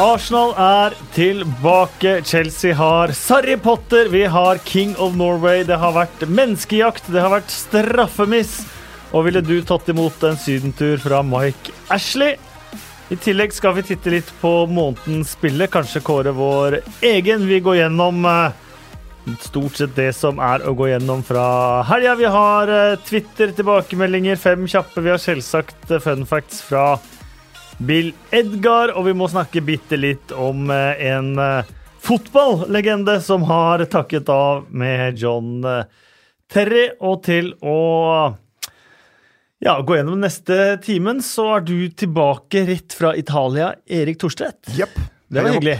Arsenal er tilbake. Chelsea har Sarri Potter. Vi har King of Norway. Det har vært menneskejakt. Det har vært straffemiss. Og ville du tatt imot en sydentur fra Mike Ashley? I tillegg skal vi titte litt på månedens spille, kanskje kåre vår egen. Vi går gjennom eh, stort sett det som er å gå gjennom fra helga. Vi har eh, Twitter-tilbakemeldinger, fem kjappe. Vi har selvsagt eh, fun facts fra Bill Edgar, og vi må snakke bitte litt om eh, en eh, fotballegende som har takket av med John eh, Terry. Og til å ja, gå gjennom neste timen, så er du tilbake rett fra Italia, Erik Thorstvedt. Yep. Det var hyggelig.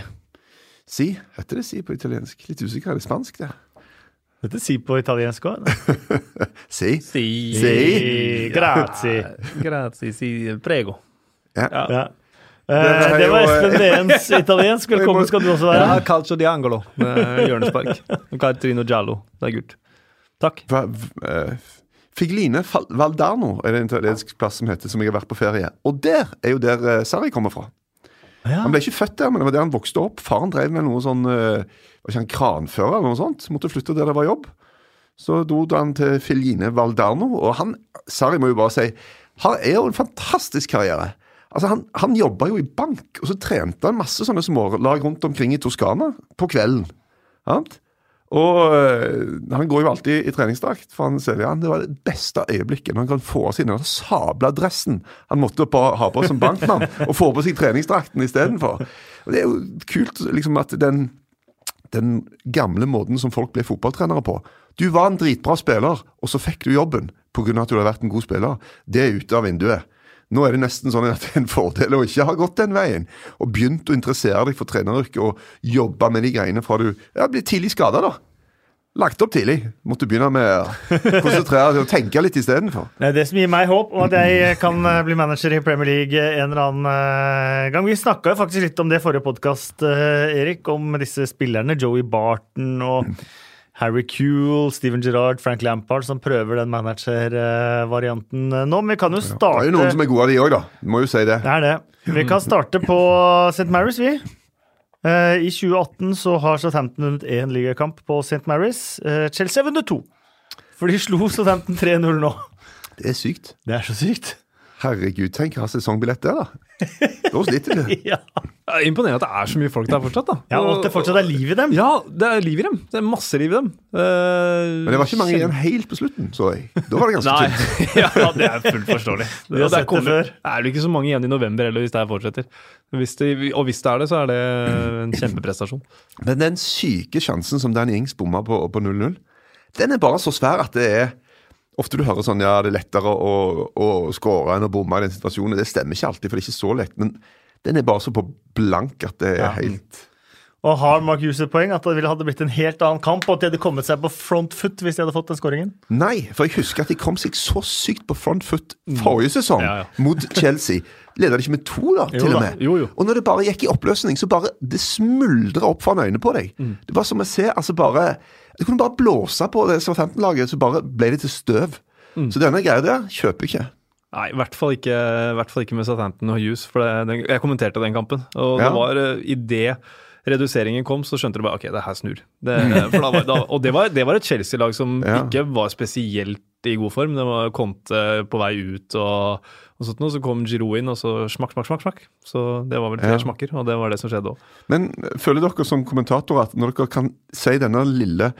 Si. Heter det si på italiensk? Litt usikker. Er det spansk, det? Dette si på italiensk òg. Si. Si. Si. Grazie. Grazie, si prego. Ja. Ja. Det Eh, det var Espen Veens italiensk. Velkommen skal du også være. Ja, calcio di angolo med hjørnespark. Cartrino Giallo. Det er gult. Takk. Hva- eh, Figline Valdano Valdarno er det en italiensk plass som heter, som jeg har vært på ferie. Og der er jo der eh, Sarri kommer fra. Ja. Han ble ikke født der, men det var der han vokste opp. Faren drev med noe sånn Var ikke han kranfører eller noe sånt? Måtte flytte der det var jobb. Så dro han til Filine Valdarno, og han Sarri må jo bare si Han er jo en fantastisk karriere. Altså Han, han jobba jo i bank, og så trente han masse sånne smålag rundt omkring i Toskana på kvelden. Sant? Og øh, han går jo alltid i treningsdrakt, for han ser igjen. det var det beste øyeblikket når han kan få av seg den sabla dressen han måtte på, ha på som bankmann, og få på seg treningsdrakten istedenfor. Det er jo kult liksom at den, den gamle måten som folk ble fotballtrenere på Du var en dritbra spiller, og så fikk du jobben pga. at du hadde vært en god spiller. Det er ute av vinduet. Nå er det nesten sånn at det er en fordel å ikke ha gått den veien, og begynt å interessere deg for treneryrket og jobbe med de greiene fra du ja, blir tidlig skada, da. Lagt opp tidlig. Måtte begynne med å konsentrere deg og tenke litt istedenfor. Det er det som gir meg håp om at jeg kan eh, bli manager i Premier League en eller annen eh, gang. Vi snakka jo faktisk litt om det i forrige podkast, Erik, om disse spillerne. Joey Barton og Harry Kuehl, Steven Gerrard, Frank Lampard, som prøver den manager-varianten nå. Men vi kan jo Det er jo noen som er gode av de òg, da. Må jo si det. Det er det. Vi kan starte på St. Mary's, vi. Eh, I 2018 så har Southampton vunnet én ligakamp på St. Mary's. Eh, Chelsea har vunnet to. For de slo Southampton 3-0 nå. Det er sykt. Det er så sykt. Herregud, tenk å ha sesongbillett der, da. Da sliter du. Ja, er imponerende at det er så mye folk der fortsatt. da. ja Og at det fortsatt er liv i dem. Ja, det er liv i dem. Det er masse liv i dem. Uh, Men det var ikke mange igjen helt på slutten, så jeg. Da var det ganske tynt. ja, det er fullt forståelig. Sett det kommer- er det ikke så mange igjen i november heller, hvis det her fortsetter. Hvis det, og hvis det er det, så er det en kjempeprestasjon. Men den syke sjansen som Danny Ings bomma på, på 0-0, den er bare så svær at det er Ofte du hører sånn ja, det er lettere å, å skåre enn å bomme i den situasjonen. Det stemmer ikke alltid, for det er ikke så lett. Men den er bare så på blank at det er Ja. helt Og har Mark Hughes et poeng at det ville hadde blitt en helt annen kamp, og at de hadde kommet seg på front foot hvis de hadde fått den skåringen? Nei, for jeg husker at de kom seg så sykt på front foot forrige sesong Ja, ja. mot Chelsea. Leda de ikke med to, da, Jo til og med? jo, jo. Og når det bare gikk i oppløsning, så bare det smuldra opp foran øynene på deg. Det var som å se altså bare Du kunne bare blåse på det Southampton-laget, så bare ble det til støv. Så denne greia der kjøper jeg ikke. Nei, i hvert fall ikke, hvert fall ikke med Southampton og Hughes. For det, den, jeg kommenterte den kampen, og Ja. det var uh, i det reduseringen kom, så skjønte du bare ok, det her snur. Det, for da var, da, og det var, det var et Chelsea-lag som Ja. ikke var spesielt i god form. Det var Conte på vei ut og, og sånt noe. Så kom Giroud inn, og så smakk, smakk, smakk. smakk. Så det var vel tre Ja. smakker, og det var det som skjedde òg. Men føler dere som kommentatorer at når dere kan si denne lille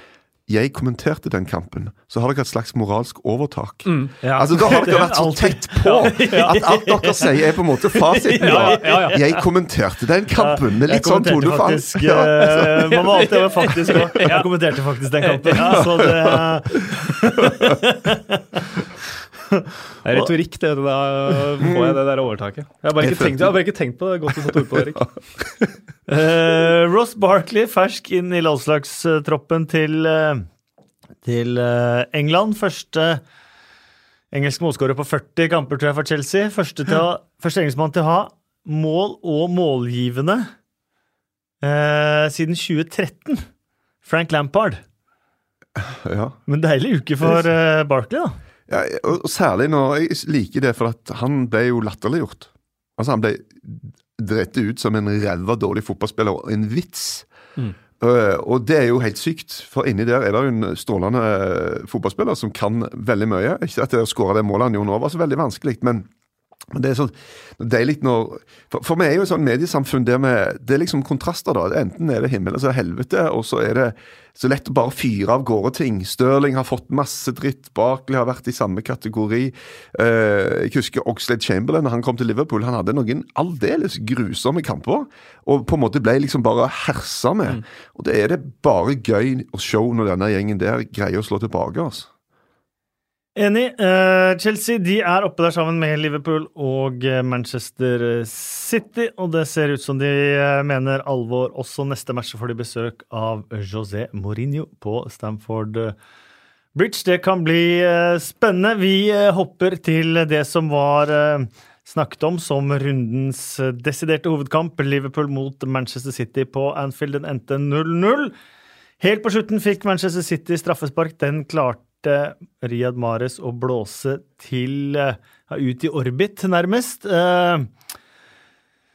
'jeg kommenterte den kampen', så har dere et slags moralsk overtak? Ja. Altså Da har dere vært så tett på at alt dere sier, er på en måte fasiten. Ja, da. ja. Jeg kommenterte den kampen med litt sånn tonefall. faktisk, Ja, altså. Man må alltid være faktisk òg. Jeg kommenterte faktisk den kampen. Ja, så det, Det er retorikk, det. Da får jeg det der overtaket. Jeg har bare Jeg ikke tenkt, jeg har bare ikke tenkt på det. Godt du satte ord på det, Erik. uh, Ross Barkley fersk inn i landslagstroppen til, eh, til eh, England. Første engelsk målskårer på 40 kamper tror jeg for Chelsea. Første, til å, første engelskmann til å ha mål og målgivende uh, siden 2013. Frank Lampard. Ja. Men deilig uke for uh, Barkley, da. Ja, og særlig når jeg liker det, for at han ble jo latterliggjort. Altså, han ble dritt ut som en ræva dårlig fotballspiller og en vits. Eh, og det er jo helt sykt, for inni der er det jo en strålende fotballspiller som kan veldig mye. Ikke at det å skåre det målet han gjorde nå var så veldig vanskelig, men men det er sånn deilig når For, for meg er jo et sånn mediesamfunn der med Det er liksom kontraster, da. Enten er det himmel eller så er det helvete, og så er det så lett å bare fyre av gårde ting. Stirling har fått masse dritt. Barkley har vært i samme kategori. Eh, jeg husker Oxlade Chamberlain, da han kom til Liverpool, han hadde noen aldeles grusomme kamper. Og på en måte ble liksom bare hersa med. Og det er det bare gøy å se når denne gjengen der greier å slå tilbake. altså. Enig. Eh, Chelsea de er oppe der sammen med Liverpool og eh, Manchester City, og det ser ut som de eh, mener alvor også neste match får de besøk av José Mourinho på Stamford Bridge. Det kan bli spennende. Vi hopper til det som var snakket om som rundens desiderte hovedkamp, Liverpool mot Manchester City på Anfield. Den endte 0-0. Helt på slutten fikk Manchester City straffespark. Den klarte Riyad Mares å blåse til eh, ja, ut i orbit, nærmest. Eh,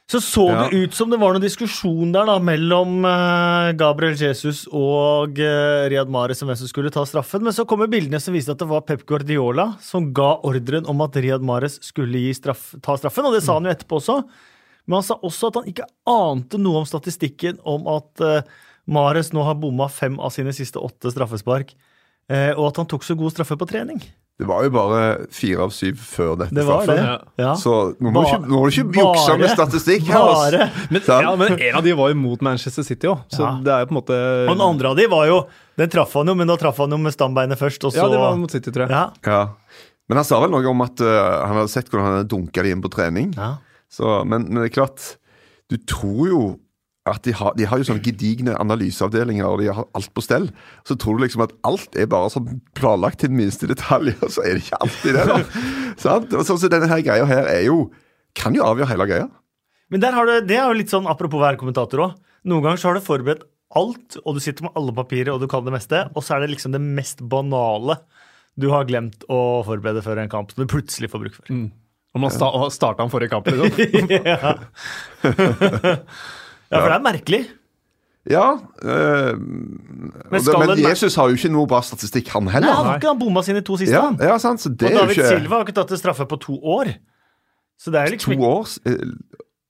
Så så Ja. det ut som det var noen diskusjon der da, mellom eh, Gabriel Jesus og Riyad Mahrez om hvem som skulle ta straffen, men så kommer bildene som viste at det var Pep Guardiola som ga ordren om at Riyad Mahrez skulle straff, ta straffen, og det sa han jo etterpå også. Men han sa også at han ikke ante noe om statistikken om at Mares nå har bomma fem av sine siste åtte straffespark, og at han tok så god straffe på trening. Det var jo bare fire av syv før dette Det var det. Ja. Så nå må du ikke, må du ikke jukse med statistikk her. Bare. Men, ja, men en av de var jo mot Manchester City òg, så Ja. det er jo på en måte Og den andre av de var jo Den traff han jo, men da traff han jo med stambeinet først, og så Ja, det var mot City, tror jeg. Ja. Ja. Men han sa vel noe om at uh, han hadde sett hvordan han hadde dunka de inn på trening. Ja. Så, men, men det er klart, du tror jo at de har, de har jo sånne gedigne analyseavdelinger, og de har alt på stell. Så tror du liksom at alt er bare sånn planlagt til den minste detalj, og så er det ikke alltid det. da. Sant? Og Sånn som denne her greia her er jo Kan jo avgjøre hele greia. Men der har du, det er jo litt sånn apropos være kommentator òg. Noen ganger så har du forberedt alt, og du sitter med alle papirer, og du kan det meste, og så er det liksom det mest banale du har glemt å forberede før en kamp, som du plutselig får bruk for. Og man sta starta han forrige kamp, liksom. ja. ja, for det er merkelig. Ja. Øh, men, det, skal men Jesus har jo ikke noe bra statistikk, han heller. Nei, han har ikke han bomma sine to siste, Ja, han. ja, sant, så det Og er David ikke Silva har ikke tatt en straffe på to år. Så det er liksom to år eh,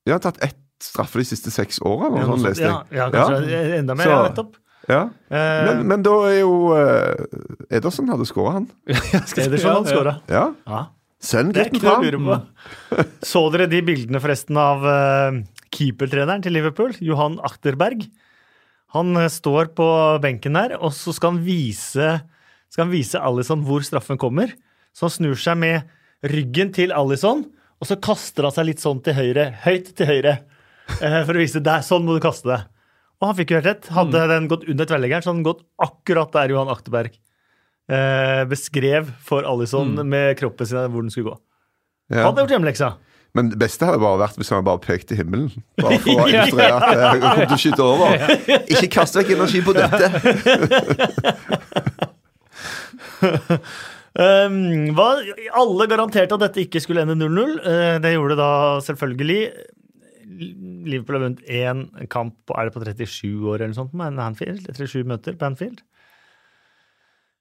Jeg har tatt ett straffe de siste seks åra, eller Ja, noe sånt, leste jeg. Ja, ja, kanskje enda mer, Så- ja, nettopp. Ja. Eh, Men, men da er jo uh, Ederson hadde skåra, han. Ederson hadde skåra. Ja. Ja. Send gutten fram. Så dere de bildene forresten av uh, keepertreneren til Liverpool, Johan Achterberg? Han eh, står på benken der, og så skal han vise skal han vise Alison hvor straffen kommer. Så han snur seg med ryggen til Alison, og så kaster han seg litt sånn til høyre, høyt til høyre, eh, for å vise der, sånn må du kaste det. Og han fikk jo helt rett. Hadde den gått under tverrleggeren, så hadde den gått akkurat der Johan Achterberg eh, beskrev for Alison med kroppen sin hvor den skulle gå. Ja. Hadde gjort hjemmeleksa. Men det beste hadde bare vært hvis han bare pekte i himmelen. Bare for å illustrere at eh, han kommer til å skyte over. Ikke kast vekk energi på dette. Um, hva, alle garanterte at dette ikke skulle ende 0-0. Uh, det gjorde det da selvfølgelig. Liverpool har vunnet én kamp på, er det på 37 år eller noe sånt med Anfield. 37 møter på Anfield.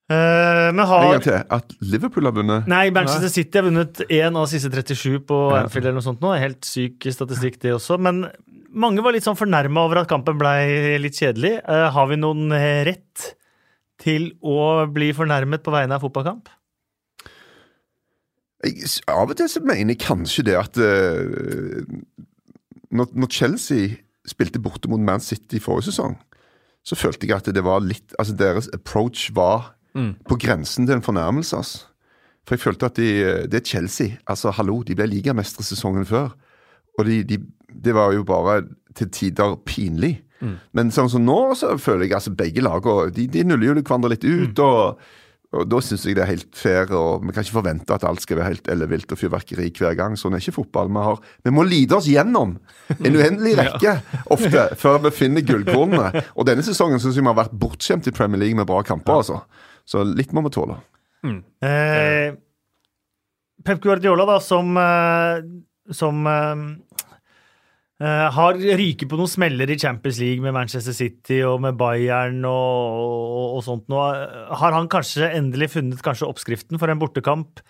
Eh, men har til. At Liverpool har vunnet. Nei, Manchester City har vunnet én av siste 37 på Anfield eller noe sånt nå. Helt syk statistikk, det også. Men mange var litt sånn fornærma over at kampen blei litt kjedelig. Uh, har vi noen rett til å bli fornærmet på vegne av fotballkamp? Jeg, av og til så mener jeg kanskje det at uh, når, når Chelsea spilte borte mot Man City forrige sesong, så følte jeg at det var litt Altså deres approach var på grensen til en fornærmelse. Altså. For jeg følte at de, det er Chelsea. Altså, hallo, de ble ligamestere sesongen før. Og de, de, det var jo bare til tider pinlig. Men sånn som nå, så føler jeg altså begge lagene de, de nuller jo hverandre litt ut. og og Da syns jeg det er helt fair, og vi kan ikke forvente at alt skal være helt ellevilt og fyrverkeri hver gang. Sånn er ikke fotball. Vi, har, vi må lide oss gjennom en uendelig rekke ofte før vi finner gullkornene. Og denne sesongen syns jeg vi har vært bortskjemt i Premier League med bra kamper. altså. Så litt må vi tåle. Eh, Pep Guardiola, da, som, eh, som eh, Eh, har ryket på noen smeller i Champions League med Manchester City og med Bayern og, og, og sånt nå. Har han kanskje endelig funnet kanskje oppskriften for en bortekamp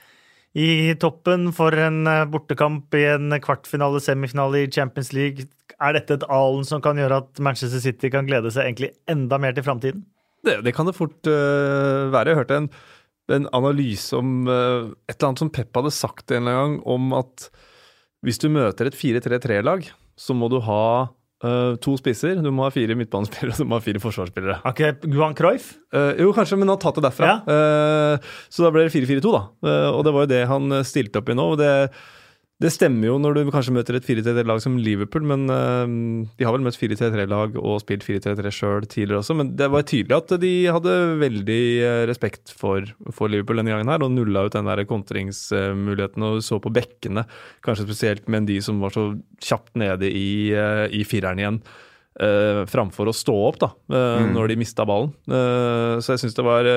i toppen, for en eh, bortekamp i en kvartfinale, semifinale i Champions League? Er dette et alen som kan gjøre at Manchester City kan glede seg egentlig enda mer til framtiden? Det, det, kan det fort uh, være. Jeg hørte en, en analyse om uh, et eller annet som Pep hadde sagt en eller annen gang, om at hvis du møter et 4-3-3-lag så må du ha uh, to spisser, du må ha fire midtbanespillere og du må ha fire forsvarsspillere. Har ikke Guan Cruyff? Uh, jo, kanskje, men han har tatt det derfra. Ja. Uh, så da ble det 4-4-2, da. og det var jo det han stilte opp i nå. og det det stemmer jo når du kanskje møter et 4-3-3-lag som Liverpool, men uh, de har vel møtt 4-3-3-lag og spilt 4-3-3 sjøl tidligere også. Men det var tydelig at de hadde veldig uh, respekt for, for, Liverpool denne gangen her, og nulla ut den der kontringsmuligheten. Og så på bekkene, kanskje spesielt med de som var så kjapt nede i, uh, i fireren igjen. framfor å stå opp da, mm. når de mista ballen. så jeg syns det var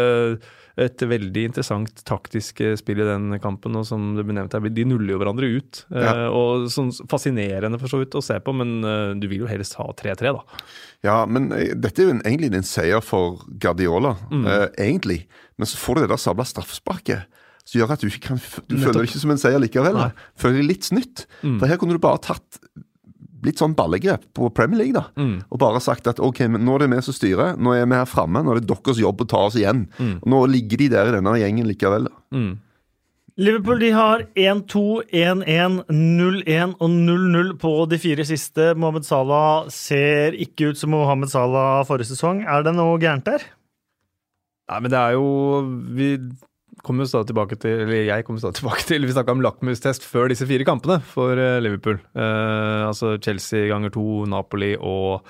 et veldig interessant taktisk eh, spill i den kampen. og som det ble nevnt her, De nuller jo hverandre ut. Eh, ja. og sånn Fascinerende for så vidt å se på, men eh, du vil jo helst ha 3-3, da. Ja, men dette er jo egentlig en seier for Guardiola, mm. egentlig. Men så får du det der sabla straffesparket som gjør at du ikke kan Du føler det ikke som en seier likevel. Nei. Føler det litt snytt. Mm. For her kunne du bare tatt litt sånn ballegrep på Premier League. da, mm. Og bare sagt at ok, men nå er det vi som styrer, nå er vi her framme, nå er det deres jobb å ta oss igjen. Mm. Og Nå ligger de der i denne gjengen likevel. da. Mm. Liverpool de har 1-2, 1-1, 0-1 og 0-0 på de fire siste. Mohammed Salah ser ikke ut som Mohammed Salah forrige sesong. Er det noe gærent der? Nei, men det er jo Vi kommer jo stadig tilbake til eller jeg kommer stadig tilbake til, Vi snakka om lakmustest før disse fire kampene for eh, Liverpool. Eh, altså Chelsea ganger to, Napoli og,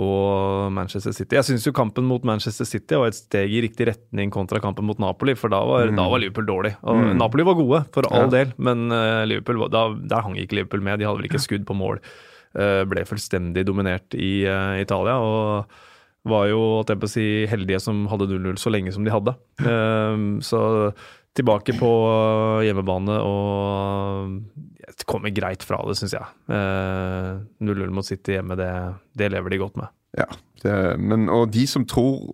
og Manchester City. Jeg syns jo kampen mot Manchester City var et steg i riktig retning kontra kampen mot Napoli, for da var, mm. da var Liverpool dårlig. Og mm. Napoli var gode, for all ja. del, men uh, Liverpool, da, der hang ikke Liverpool med. De hadde vel ikke skudd på mål. Uh, ble fullstendig dominert i uh, Italia. og var jo at jeg på å si, heldige som hadde 0-0 så lenge som de hadde. Um, så tilbake på hjemmebane og kommer greit fra det, syns jeg. Uh, 0-0 mot City hjemme, det, det, lever de godt med. Ja, det, men og de som tror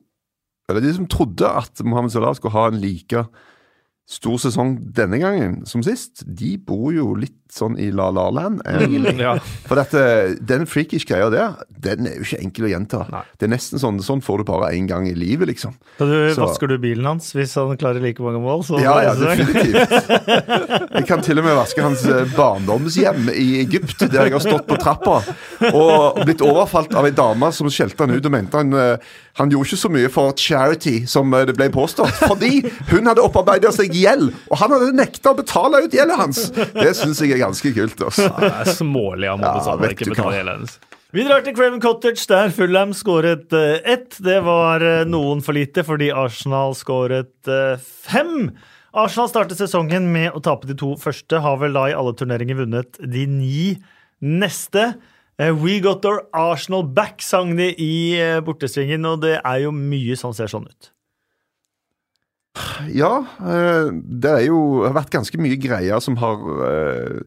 Eller de som trodde at Mohammed Salah skulle ha en like stor sesong denne gangen som sist, de bor jo litt sånn i La La Land, egentlig. ja. For dette, den freakish greia der, den er jo ikke enkel å gjenta. Nei. Det er nesten sånn sånn får du bare én gang i livet, liksom. Så, du, så Vasker du bilen hans hvis han klarer like mange mål? ja, ja, definitivt. Jeg kan til og med vaske hans eh, barndomshjem i Egypt, der jeg har stått på trappa og blitt overfalt av ei dame som skjelte han ut og mente han eh, han gjorde ikke så mye for charity, som eh, det ble påstått. Fordi hun hadde opparbeida seg gjeld, og han hadde nekta å betale ut gjelda hans! Det syns jeg er ganske kult. Også. Ja, det er smålig av Molde Salah ikke betale hele hennes. Vi drar til Craven Cottage, der Fulham skåret uh, ett. Det var uh, noen for lite, fordi Arsenal skåret uh, fem. Arsenal startet sesongen med å tape de to første. Har vel da i alle turneringer vunnet de ni neste. We got our Arsenal back, sang de i bortesvingen, og det er jo mye som ser sånn ut. Ja, eh, det er jo har vært ganske mye greier som har eh,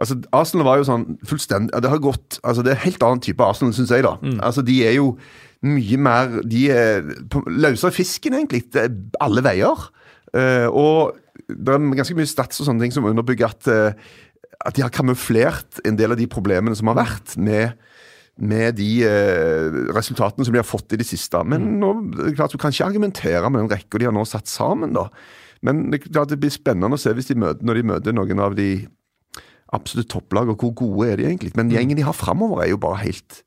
Altså, Arsenal var jo sånn fullstendig Det har gått altså Det er en helt annen type Arsenal, syns jeg. da. Mm. Altså, De er jo mye mer De er løsere fisken, egentlig. Det er alle veier. Uh, og det er ganske mye stats og sånne ting som underbygger at, uh, at de har kamuflert en del av de problemene som har vært med med de eh, resultatene som de har fått i det siste. Men mm. nå, det er klart, du kan ikke argumentere med den rekka de har nå satt sammen. da. Men det, klart, det blir spennende å se de møter, når de møter noen av de absolutt topplag, og hvor gode er de egentlig. Men mm. gjengen de har framover, er jo bare helt,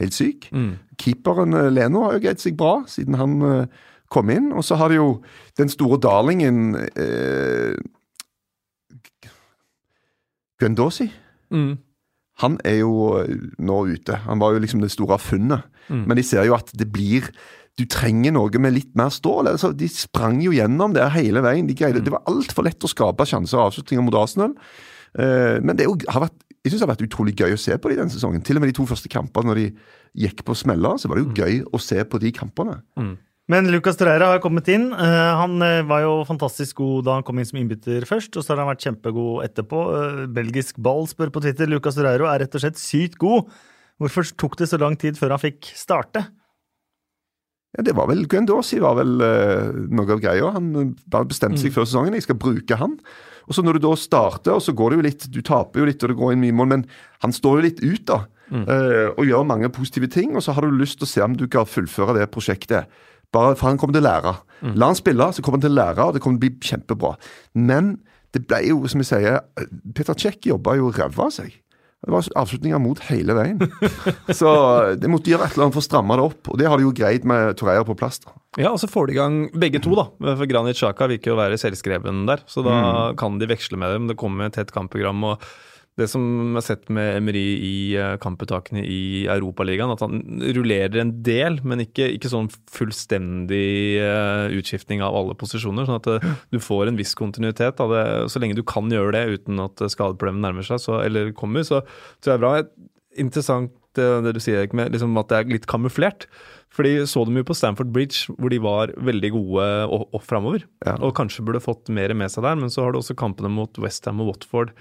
helt syk. Mm. Keeperen eh, Leno har jo greid seg bra siden han eh, kom inn. Og så har de jo den store darlingen eh, Gwendosi. Mm han er jo eh, nå ute. Han var jo liksom det store funnet. Mm. Men de ser jo at det blir Du trenger noe med litt mer stål. Altså, de sprang jo gjennom det hele veien. De greide, mm. Det var altfor lett å skape sjanser og avslutninger mot Arsenal. Uh, men det jo, har vært, jeg synes det har vært utrolig gøy å se på de denne sesongen. Til og med de to første kampene når de gikk på smeller, så var det jo mm. gøy å se på de kampene. Mm. Men Lucas Torreira har kommet inn. Eh, han eh, var jo fantastisk god da han kom inn som innbytter først, og så har han vært kjempegod etterpå. Eh, belgisk ball spør på Twitter. Lucas Torreiro er rett og slett sykt god. Hvorfor tok det så lang tid før han fikk starte? Ja, det var vel Guendorsi var vel uh, noe av greia. Han bestemte seg mm. før sesongen. Jeg skal bruke han. Og så når du da starter, og så går det jo litt Du taper jo litt, og det går inn mye mål, men han står jo litt ut, da. Mm. Uh, og gjør mange positive ting. Og så har du lyst til å se om du kan fullføre det prosjektet. Bare For han kommer til å lære. Mm. La han spille, så kommer han til å lære, og det kommer til å bli kjempebra. Men det ble jo, som jeg sier, Peter Czech jobba jo ræva av seg. Det var avslutninger mot hele veien. Så de måtte gjøre et eller annet for å stramme det opp, og det har de jo greid med Torreira på plass. da. Ja, og så får de i gang begge to, da. For Granit Sjaka virker jo å være selvskreven der, så da mm. kan de veksle med dem. Det kommer et tett kampprogram. og det som har sett med Emery i uh, kamputtakene i Europaligaen, at han rullerer en del, men ikke, ikke sånn fullstendig uh, utskiftning av alle posisjoner. Sånn at uh, du får en viss kontinuitet. Det, så lenge du kan gjøre det uten at skadeproblemet nærmer seg så, eller kommer, så tror jeg det er bra. Interessant det du sier, med liksom at det er litt kamuflert. Fordi så dem jo på Stamford Bridge, hvor de var veldig gode og, og framover. Ja. Og kanskje burde fått mer med seg der, men så har du også kampene mot Westham og Watford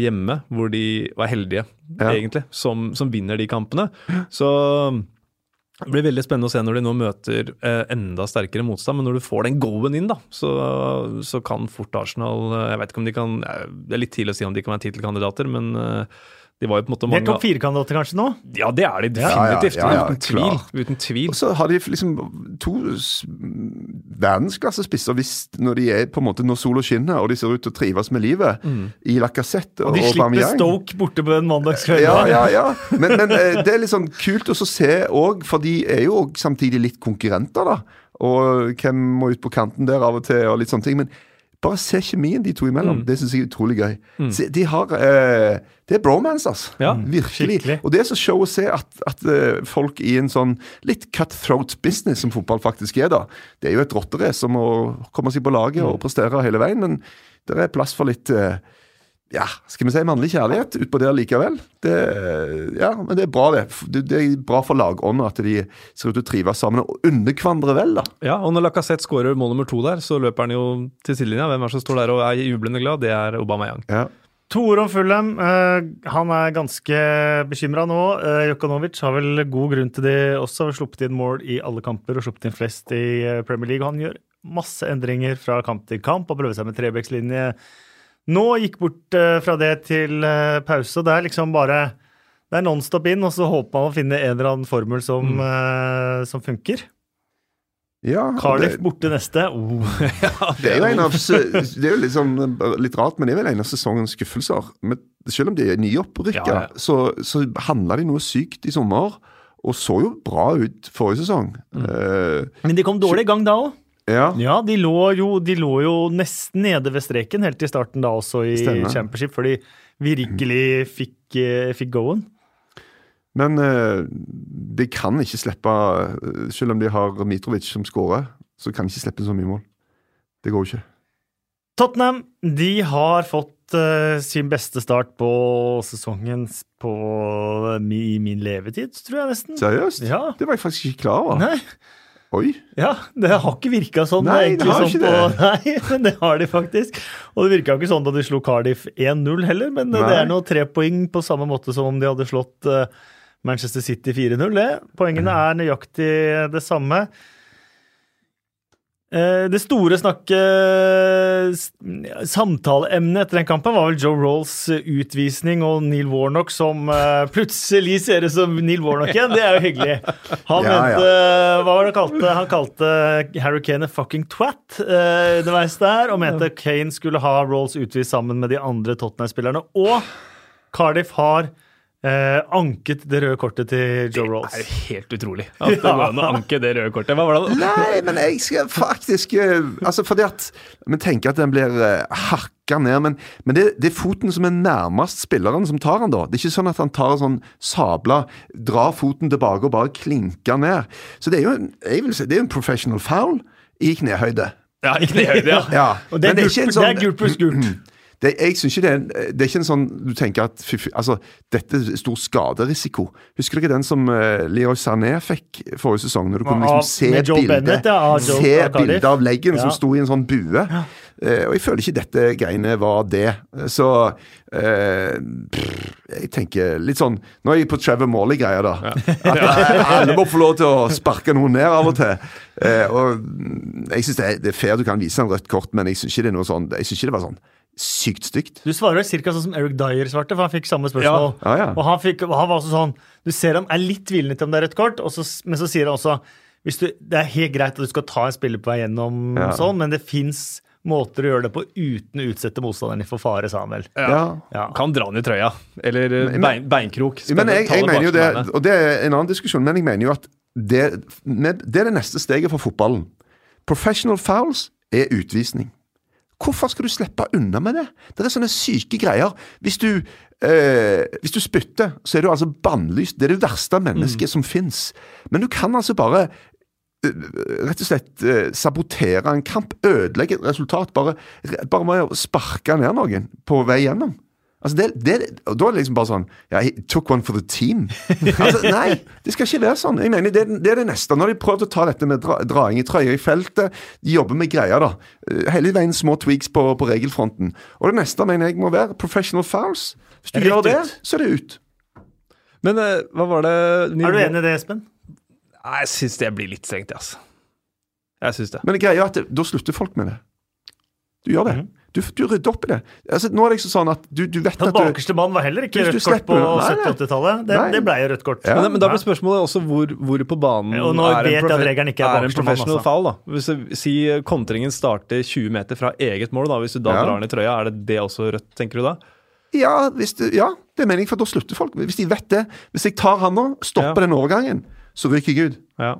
hjemme, hvor de var heldige, ja. egentlig, som, som, vinner de kampene. Så det blir veldig spennende å se når de nå møter eh, enda sterkere motstand. Men når du får den go-en inn, da, så, så, kan fort Arsenal Jeg vet ikke om de kan Det er litt tidlig å si om de kan være tittelkandidater, men eh, de var jo på en måte mange... De er topp fire-kandidater kanskje nå? Ja, det er de definitivt. Ja, ja, ja, uten, tvil, uten tvil. Og så har de liksom to verdensklassespisser når de er på en måte når sola skinner og de ser ut til å trives med livet mm. i Lacassette og, og de slipper Bamiang. Stoke borte på en mandagskveld. Ja, ja, ja. Men, men, eh, det er litt sånn kult å se òg, for de er jo samtidig litt konkurrenter, da. Og hvem må ut på kanten der av og til, og litt sånne ting. men bare se kjemien de to imellom. Mm. Det syns jeg er utrolig gøy. Mm. Se, de har, eh, det er bromance, altså. Ja, Virkelig. Skikkelig. Og det er så show å se at, at uh, folk i en sånn litt cutthroat business som fotball faktisk er, da. Det er jo et rotterace som å komme seg på laget mm. og prestere hele veien, men det er plass for litt uh, ja, skal vi si mannlig kjærlighet utpå der likevel. Det, ja, men det er bra, det. Det er bra for lagånda at de ser ut til å trives sammen og unne hverandre vel, da. Ja, og når Lacassette skårer mål nummer to der, så løper han jo til sidelinja. Hvem er det som står der og er jublende glad? Det er Aubameyang. Ja. To ord om Fulham. Uh, han er ganske bekymra nå. Uh, Jokanovic har vel god grunn til det også. Har sluppet inn mål i alle kamper og sluppet inn flest i uh, Premier League. Han gjør masse endringer fra kamp til kamp og prøver seg med trebekslinje nå gikk bort uh, fra det til uh, pause. og Det er liksom bare Det er nonstop inn, og så håper man å finne en eller annen formel som, mm. uh, som funker. Ja, Cardiff det, borte neste. Oh. ja, det er jo en av Det er jo sånn, litt rart, men det er vel en av sesongens skuffelser. Men selv om de er nyopprykka, ja, ja. så, så handla de noe sykt i sommer. Og så jo bra ut forrige sesong. Mm. Uh, men de kom dårlig i gang da òg? Ja, ja de, lå jo, de, lå jo, nesten nede ved streken helt i starten da også i Stemmer. Championship, før de virkelig fikk, uh, fikk go-en. Men uh, de kan ikke slippe uh, Selv om de har Mitrovic som skårer, så kan de ikke slippe så mye mål. Det går jo ikke. Tottenham de har fått uh, sin beste start på sesongen på, i min levetid, tror jeg nesten. Seriøst? Ja. Det var jeg faktisk ikke klar over. Nei. Oi. Ja, det har ikke virka sånn. Nei, det har sånn ikke på, det. Nei, men det har de faktisk. Og det virka ikke sånn da de slo Cardiff 1-0 heller, men nei. det er nå tre poeng på samme måte som om de hadde slått uh, Manchester City 4-0. Poengene er nøyaktig det samme. Eh, det store snakket Samtaleemnet etter den kampen var vel Joe Rolls utvisning og Neil Warnock som eh, plutselig ser ut som Neil Warnock igjen. Det er jo hyggelig. Han ja, mente ja. Hva var det han kalte Han kalte Harry Kane a fucking twat underveis der, og mente Kane skulle ha Rolls utvist sammen med de andre Tottenham-spillerne. Og Cardiff har Eh, anket det røde kortet til Joe Rolls. Det er jo helt utrolig at det går an å anke det røde kortet. Hva var det? Nei, men jeg skal faktisk uh, Altså fordi at Vi tenker at den blir uh, hakka ned, men, men det, det, er foten som er nærmest spilleren som tar den da. Det er ikke sånn at han tar en sånn sabla, drar foten tilbake og bare klinker ned. Så det er jo en, jeg vil si, det er en professional foul i knehøyde. Ja, i knehøyde, ja. ja. Og det er, gult, sånn, det er gult pluss gult. det, jeg synes ikke det, er, en- det er ikke en sånn du tenker at fy, fy, altså, dette er stor skaderisiko. Husker du ikke den som uh, Leroy Sané fikk forrige sesong? Når du kunne liksom se bildet Bennett, ja, av Joe- se bildet av leggen som sto i en sånn bue. Eh, og jeg føler ikke dette greiene var det. Så uh, pff, jeg tenker litt sånn Nå er jeg på Trevor Morley-greia, da. At eh, alle må få lov til å sparke noen ned av og til. Uh, og mm, jeg syns det, er- det er fair du kan vise en rødt kort, men jeg syns ikke det er noe sånn Jeg synes ikke det var sånn sykt stygt. Du svarer ca. sånn som Eric Dyer svarte, for han fikk samme spørsmål. Ja, ja. Og han, fikk, han var også sånn Du ser han er litt tvilende til om det er rødt kort, og så, men så sier han også hvis du, Det er helt greit at du skal ta en spiller på vei gjennom Ja. sånn, men det fins måter å gjøre det på uten å utsette motstanderen for fare, sa han vel. Ja. Ja. Kan dra han i trøya. Eller eh, Men- bein, beinkrok. Skal Men jeg, jeg mener jo det, og det er en annen diskusjon, men jeg mener jo at det, det er det neste steget for fotballen. Professional fouls er utvisning. Hvorfor skal du slippe unna med det? Det er sånne syke greier. Hvis du, eh, hvis du spytter, så er du altså bannlyst. Det er det verste mennesket som fins. Men du kan altså bare eh, rett og slett eh, sabotere en kamp, ødelegge et resultat, bare, bare med å sparke ned noen på vei gjennom. Altså det, det, og Da er det liksom bare sånn ja, I took one for the team. Altså, nei, det skal ikke være sånn. Jeg mener, Det, det er det neste. Når de prøvd å ta dette med dra, draing i trøya i feltet, de jobber med greier, da. Eh, Hele veien små tweaks på, på regelfronten. Og det neste mener jeg må være professional fouls. Hvis du gjør det, så er det ut. Men eh, hva var det Er du enig i det, Espen? Nei, Jeg syns det blir litt strengt, altså. Jeg syns det. Men greia er at det, da slutter folk med det. Du gjør det. Mhm. Du, du rydder opp i det. Altså, nå er det liksom sånn at du, du vet Den at du bakerste mann var heller ikke rødt kort på slipper- nei, nei. 70-80-tallet. Det, det ble jo rødt kort. Ja. Men, men da blir spørsmålet også hvor, hvor på banen Og nå er en vet jeg at profe- regelen ikke er en bakerste mann, professional altså. foul. da. Hvis du, Si kontringen starter 20 meter fra eget mål, da. hvis du da Ja. drar den i trøya, er det det også rødt, tenker du da? Ja, hvis det, ja, det er meningen, for da slutter folk. Hvis de vet det. Hvis jeg tar han nå, stopper Ja. den overgangen, så ryker jeg ut. Ja.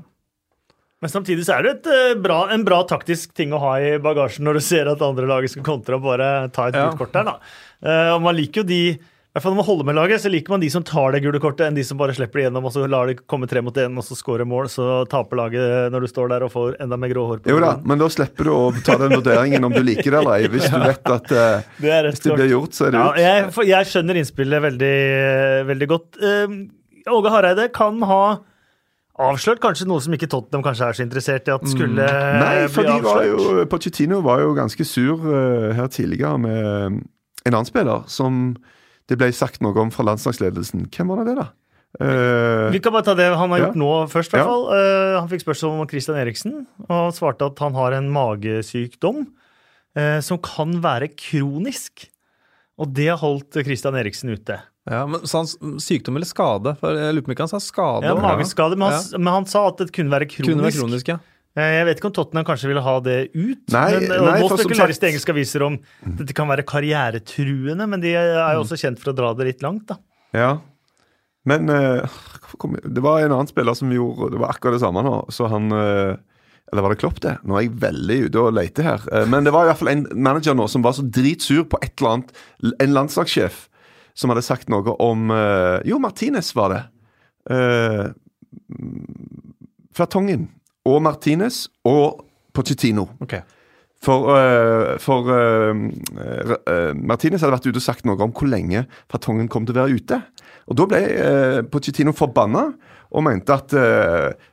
Men samtidig så er det et, eh, bra, en bra taktisk ting å ha i bagasjen når du ser at andre laget skal kontre og bare ta et Ja. kort der. da. Eh, og man liker jo de i hvert fall Når man holder med laget, så liker man de som tar det gule kortet, enn de som bare slipper det gjennom og så lar det komme tre mot én og så scorer mål. Så taper laget når du står der og får enda mer grå hår. på Jo da, men da slipper du å ta den vurderingen om du liker det eller ei. Hvis du vet at uh, Det hvis det blir gjort, så er det Ja, ut. jeg, for jeg skjønner innspillet veldig, veldig godt. Eh, Åge Hareide kan ha avslørt kanskje noe som ikke Tottenham kanskje er så interessert i at skulle Mm. Nei, for bli var avslørt. jo Pochettino var jo ganske sur uh, her tidligere med en annen spiller som det ble sagt noe om fra landslagsledelsen. Hvem var det, da? Uh, Vi kan bare ta det han har Ja. gjort nå først. i hvert Ja. fall. Eh, han fikk spørsmål om Christian Eriksen, og svarte at han har en magesykdom eh, som kan være kronisk. Og det har holdt Christian Eriksen ute. Ja, men sa han sykdom eller skade? For jeg lurer på om ikke han sa skade. Ja, mageskade, men han, men han sa at det kunne være kronisk. Kunne være kronisk, ja. Eh, Jeg vet ikke om Tottenham kanskje ville ha det ut. Nei, men, nei, nå spekuleres det engelske aviser om dette kan være karrieretruende, men de er jo også kjent for å dra det litt langt. da. Ja. Men eh, kom det var en annen spiller som gjorde Det var akkurat det samme nå. Så han eh, Eller var det Klopp, det? Nå er jeg veldig ute og leter her. Eh, men det var i hvert fall en manager nå som var så dritsur på et eller annet. En landslagssjef som hadde sagt noe om eh, Jo, Martinez var det. Uh, Fertongen og Martinez og Pochettino. Okay. For, uh, for uh, øh, Martinez hadde vært ute og sagt noe om hvor lenge Fartongen kom til å være ute. Og Da ble Pochettino forbanna og mente at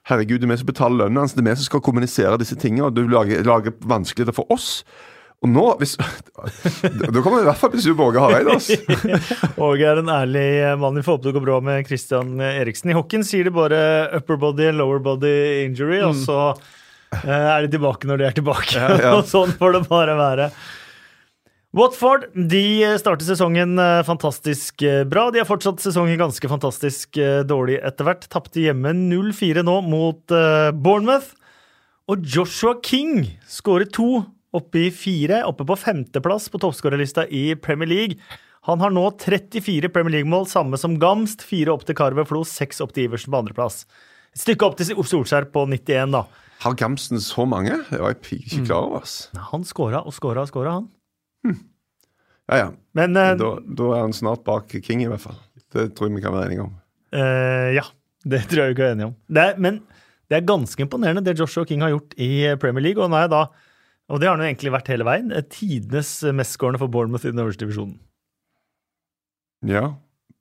herregud, det er vi som betaler lønnen hans, det er vi som skal kommunisere disse tingene, og du lager, lager vanskeligheter for oss. Og nå hvis, Da kommer det i hvert fall bli sur på Åge Hareide. Åge er en ærlig mann. Vi får håpe det går bra med Christian Eriksen. I hockeyen sier de bare upper body, and lower body injury, og så eh, er de tilbake når de er tilbake. ja. og sånn får det bare være. Watford de starter sesongen eh, fantastisk eh, bra. De har fortsatt sesongen ganske fantastisk dårlig etter hvert. Tapte hjemme 0-4 nå mot Bournemouth. Og Joshua King skårer to, oppe i fire, oppe på femteplass på toppskårerlista i Premier League. Han har nå 34 Premier League-mål, samme som Gamst. Fire opp til Karve Flo, seks opp til Iversen på andreplass. Et stykke opp til Solskjær på 91, da. Har Gamsten så mange? Det var jeg ikke klar over. ass. Han skåra og skåra og skåra, han. Ja, ja. Men eh, Da, da er han snart bak King, i hvert fall. Det tror jeg vi kan være enige om. Eh, ja, det tror jeg vi kan være enige om. Det er, men det er ganske imponerende det Joshua King har gjort i Premier League. Og nå er jeg da Og det har han jo egentlig vært hele veien. Eh, Tidenes mestskårende for Bournemouth i den øverste divisjonen. Ja.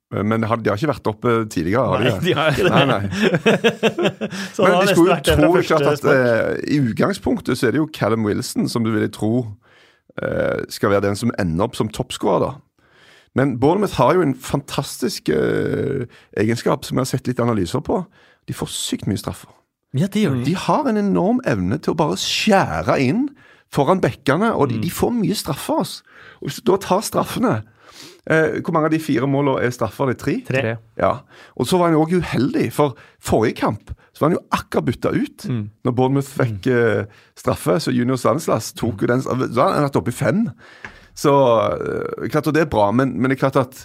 Men de har ikke vært oppe tidligere? har Nei, de har ikke det. Nei, nei. Så Men de skulle jo tro klart at eh, I utgangspunktet så er det jo Callum Wilson som du ville tro uh, skal være den som ender opp som toppskårer. da. Men Bournemouth har jo en fantastisk uh, egenskap som jeg har sett litt analyser på. De får sykt mye straffer. Ja, de. De har en enorm evne til å bare skjære inn foran bekkene, og de, de får mye straffer. oss Og hvis du da tar straffene eh, Hvor mange av de fire målene er straffer? Det er tre? Tre. Ja, og så var han jo òg uheldig, for forrige kamp så var han jo akkurat bytta ut. Når Bournemouth fikk eh, straffe, så Junior Stanislas tok jo den Så har han vært oppe i fem. Så eh, klart, og det er bra, men, men det er klart at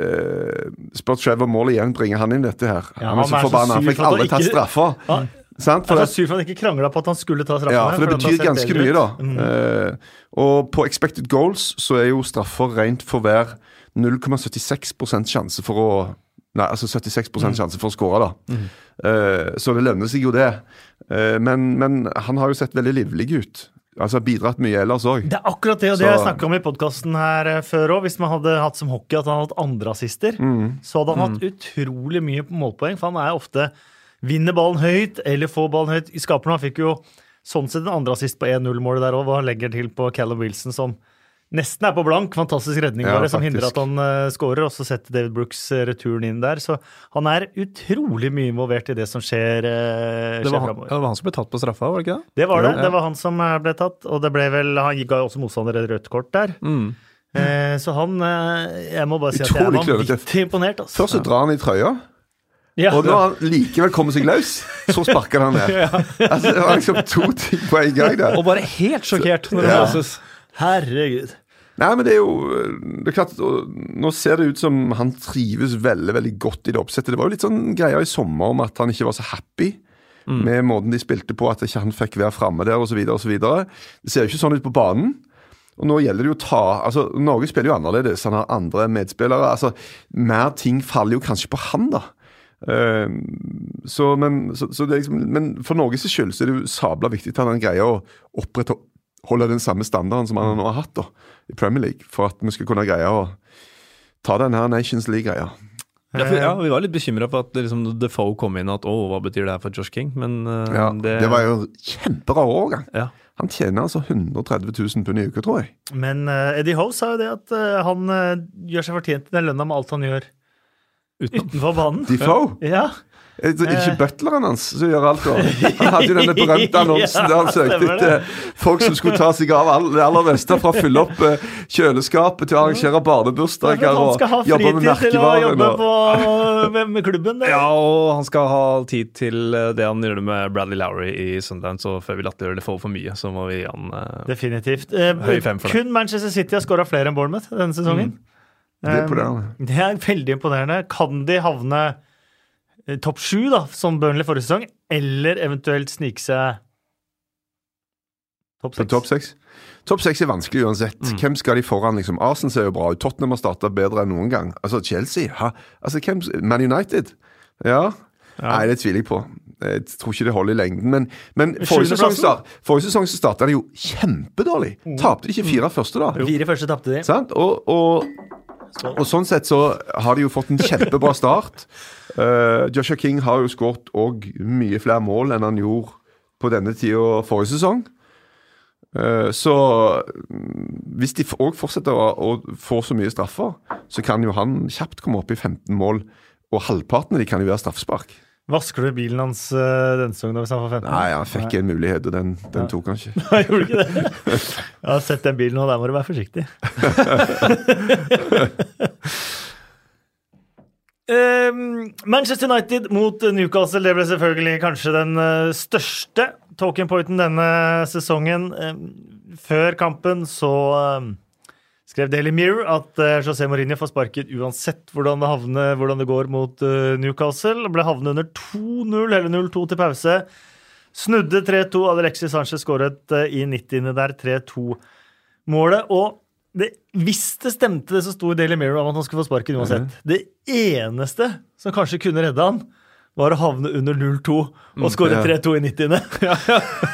uh, Spør Trevor Morley igjen, bringer han inn dette her. Ja, han er så forbanna. Han fikk aldri tatt straffa. Sant? For Han er sur for han ikke krangla på at han skulle ta straffene. ja, for det betyr ganske mye, da. Mm. Uh, og på expected goals så er jo straffer rent for hver 0,76% sjanse for å Nei, altså 76 Mm. sjanse for å skåre, da. Eh, så det lønner seg jo, det. Uh, men, men han har jo sett veldig livlig ut. Altså bidratt mye ellers òg. Det er akkurat det, og det har jeg Så- snakka om i podkasten her før òg. Hvis man hadde hatt som hockey at han hadde hatt andre assister, Mm. så hadde han hatt utrolig mye målpoeng. For han er ofte vinner ballen høyt eller får ballen høyt Skaperen. Han fikk jo sånn sett en andre assist på 1-0-målet der òg, hva han legger til på Callum Wilson, som nesten er på blank. Fantastisk redning Ja, bare, som hindrer at han uh, skårer, Og så setter David Brooks eh, returen inn der. Så han er utrolig mye involvert i det som skjer, uh, Det var, han, det var han som ble tatt på straffa, var det ikke det? Det var det. Ja. Det var han som eh, ble tatt. Og det ble vel Han ga også motstander et rødt kort der. Mm. Eh, så han eh, Jeg må bare si at jeg er Utrolig vanvittig imponert. Altså. Først så drar han i trøya, Ja. og når han likevel kommer seg løs, så sparker han ned. Altså, det var liksom to ting på en gang der. Og bare helt sjokkert når det Ja. løses. Herregud. Nei, men det er jo det er klart, Nå ser det ut som han trives veldig veldig godt i det oppsettet. Det var jo litt sånn greier i sommer om at han ikke var så happy med måten de spilte på, at ikke han fikk være framme der osv. Det ser jo ikke sånn ut på banen. Og nå gjelder det jo å ta altså Norge spiller jo annerledes. Han har andre medspillere. altså Mer ting faller jo kanskje på han, da. Eh, så, men, så, så det er liksom, men for Norges skyld så er det jo sabla viktig at han greier å opprettholde den samme standarden som han nå har hatt da, i Premier League, for at vi skal kunne greie å ta den her Nations League-greia. Ja, for, ja, vi var litt bekymra for at liksom, Defoe kom inn at å, hva betyr det her for Josh King? Men uh, Ja, det, det var jo kjemperar overgang. ja. Han tjener altså 130 000 pund i uka, tror jeg. Men uh, Eddie Howe sa jo det at uh, han gjør seg fortjent til den lønna med alt han gjør. Utenfor banen. Defoe. Ja. Er det ikke butleren hans som gjør alt? da? Han hadde jo denne berømte annonsen der han søkte etter folk som skulle ta seg av all- det aller beste, fra å fylle opp eh, kjøleskapet til å arrangere barnebursdager han skal ha og jobbe med fritid til å jobbe på, med, klubben. Der. Ja, og han skal ha tid til eh, det han gjør med Bradley Lowry i Sundance. Og før vi latterliggjør det for for mye, så må vi gi han eh, Definitivt. Eh, Høy fem for det. kun Manchester City har skåra flere enn Bournemouth denne sesongen. Det er Eh, imponerende. Det er veldig imponerende. Kan de havne eh, topp sju, da, som Burnley forrige sesong, eller eventuelt snike seg topp seks? Topp seks Topp seks er vanskelig uansett. Mm. Hvem skal de foran? liksom? Arsen ser jo bra ut. Tottenham har starta bedre enn noen gang. Altså Chelsea ha? Altså, hvem, Man United? Ja. Nei, det tviler jeg på. Jeg tror ikke det holder i lengden. Men, men forrige, sesong, start, forrige sesong så starta de jo kjempedårlig. Tapte de ikke fire første, da? Fire første tapte de. Sant? Og, og, og sånn sett så har de jo fått en kjempebra start. Uh, Joshua King har jo skåret òg mye flere mål enn han gjorde på denne tida forrige sesong. Uh, så mm, hvis de òg fortsetter å, å få så mye straffer, så kan jo han kjapt komme opp i 15 mål. Og halvparten av de kan jo være straffespark. Vasker du bilen hans uh, denne sesongen hvis han får 15? Nei, han fikk en mulighet, og den, den tok han ikke. Nei, gjorde ikke det? Jeg har sett den bilen, og der må du være forsiktig. Ehm, Manchester United mot Newcastle, det ble selvfølgelig kanskje den eh, største talking pointen denne sesongen. Ehm, før kampen så ehm, skrev Daily Mirror at eh, José Mourinho får sparket uansett hvordan det, havner, hvordan det går mot eh, Newcastle. Ble havnet under 2-0, eller 0-2 til pause. Snudde 3-2. Alexis Sanchez skåret eh, i 90. der 3-2-målet. Og det, hvis det stemte det som sto i Daily Mirror om at han skulle få sparken uansett Det eneste som kanskje kunne redde han, var å havne under 0-2 og skåre 3-2 i 90.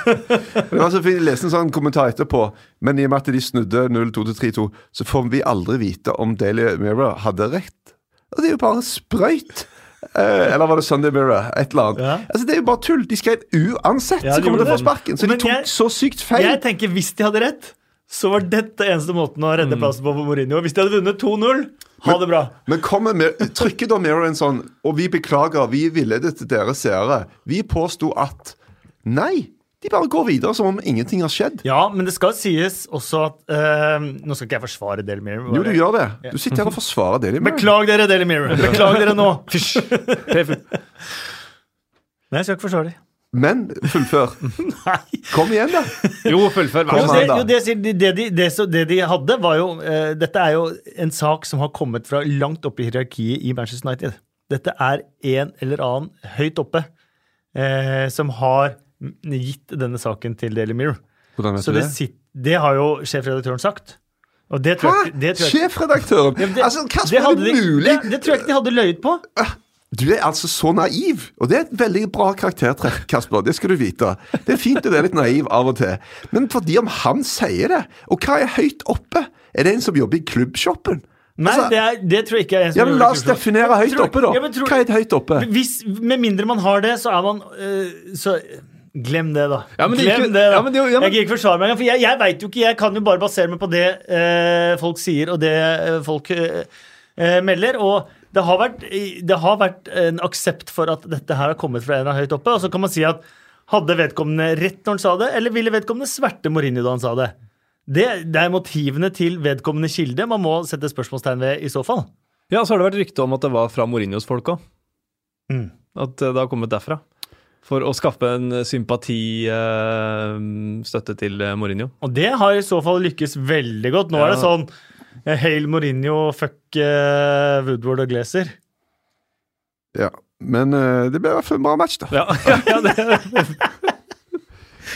Det var så fint, Jeg leste en sånn kommentar etterpå, men i og med at de snudde 0-2 til 3-2, så får vi aldri vite om Daily Mirror hadde rett. Og det er jo bare sprøyt! Eh, eller var det Sunday Mirror? Et eller annet. Ja. Altså, det er jo bare tull. De skrev uansett Ja, så kommer de fra sparken. Så Men de tok jeg- så sykt feil. Jeg tenker hvis de hadde rett, så var dette eneste måten å redde plassen på for Mourinho. Hvis de hadde vunnet 2-0, ha det bra. Men kommer med, trykker da Mirror en sånn Og vi beklager, vi ville det til dere seere. Vi påsto at Nei, de bare går videre som om ingenting har skjedd. Ja, men det skal sies også at eh, Nå skal ikke jeg forsvare Daily Mirror. Jo, du gjør det. Du sitter her og forsvarer Daily Mirror. Beklag dere, Daily Mirror. Beklag dere nå. Fysj. Nei, jeg skal ikke forsvare dem. Men fullfør. Nei. Kom igjen, da. Jo, fullfør. Kom det, jo, det, det, det, de, det, det de hadde, var jo uh, Dette er jo en sak som har kommet fra langt oppe i hierarkiet i Manchester United. Dette er en eller annen høyt oppe uh, som har gitt denne saken til Daily Mirror. Hvordan vet Så du det, det? sitt, det har jo sjefredaktøren sagt. Og det tror jeg, Hæ? det tror jeg, Sjefredaktøren? Ja, det- altså, hva er det mulig? Det, det tror jeg ikke de hadde løyet på. Du er altså så naiv, og det er et veldig bra karaktertrekk, Kasper. Det skal du vite. Det er fint å være litt naiv av og til, men fordi om han sier det Og hva er høyt oppe? Er det en som jobber i klubbshoppen? Nei, Altså, det, er, det tror jeg ikke er en som ja, men La oss definere høyt Tror- oppe, da. Ja, tror- Hva er et høyt oppe? Hvis, med mindre man har det, så er man øh, Så glem det, da. Ja, men det er glem ikke- det, da. ja, men det er ja, men- Jeg gir ikke forsvare meg engang, for jeg, jeg veit jo ikke. Jeg kan jo bare basere meg på det øh, folk sier, og det øh, folk øh, øh, melder. Og det har, vært, det har vært en aksept for at dette her har kommet fra en av høyt oppe. Og så kan man si at hadde vedkommende rett når han sa det, eller ville vedkommende sverte Mourinho da han sa det? Det, det er motivene til vedkommende kilde man må sette spørsmålstegn ved i så fall. Ja, så har det vært rykte om at det var fra Mourinhos folk òg. Mm. At eh, det har kommet derfra. For å skaffe en sympatistøtte til eh, Mourinho. Og det har i så fall lykkes veldig godt. Nå er det sånn eh, Hail Mourinho, fuck eh, Woodward og Glazer. Ja, Men eh, det ble i hvert fall en bra match, da. Ja, ja, ja det,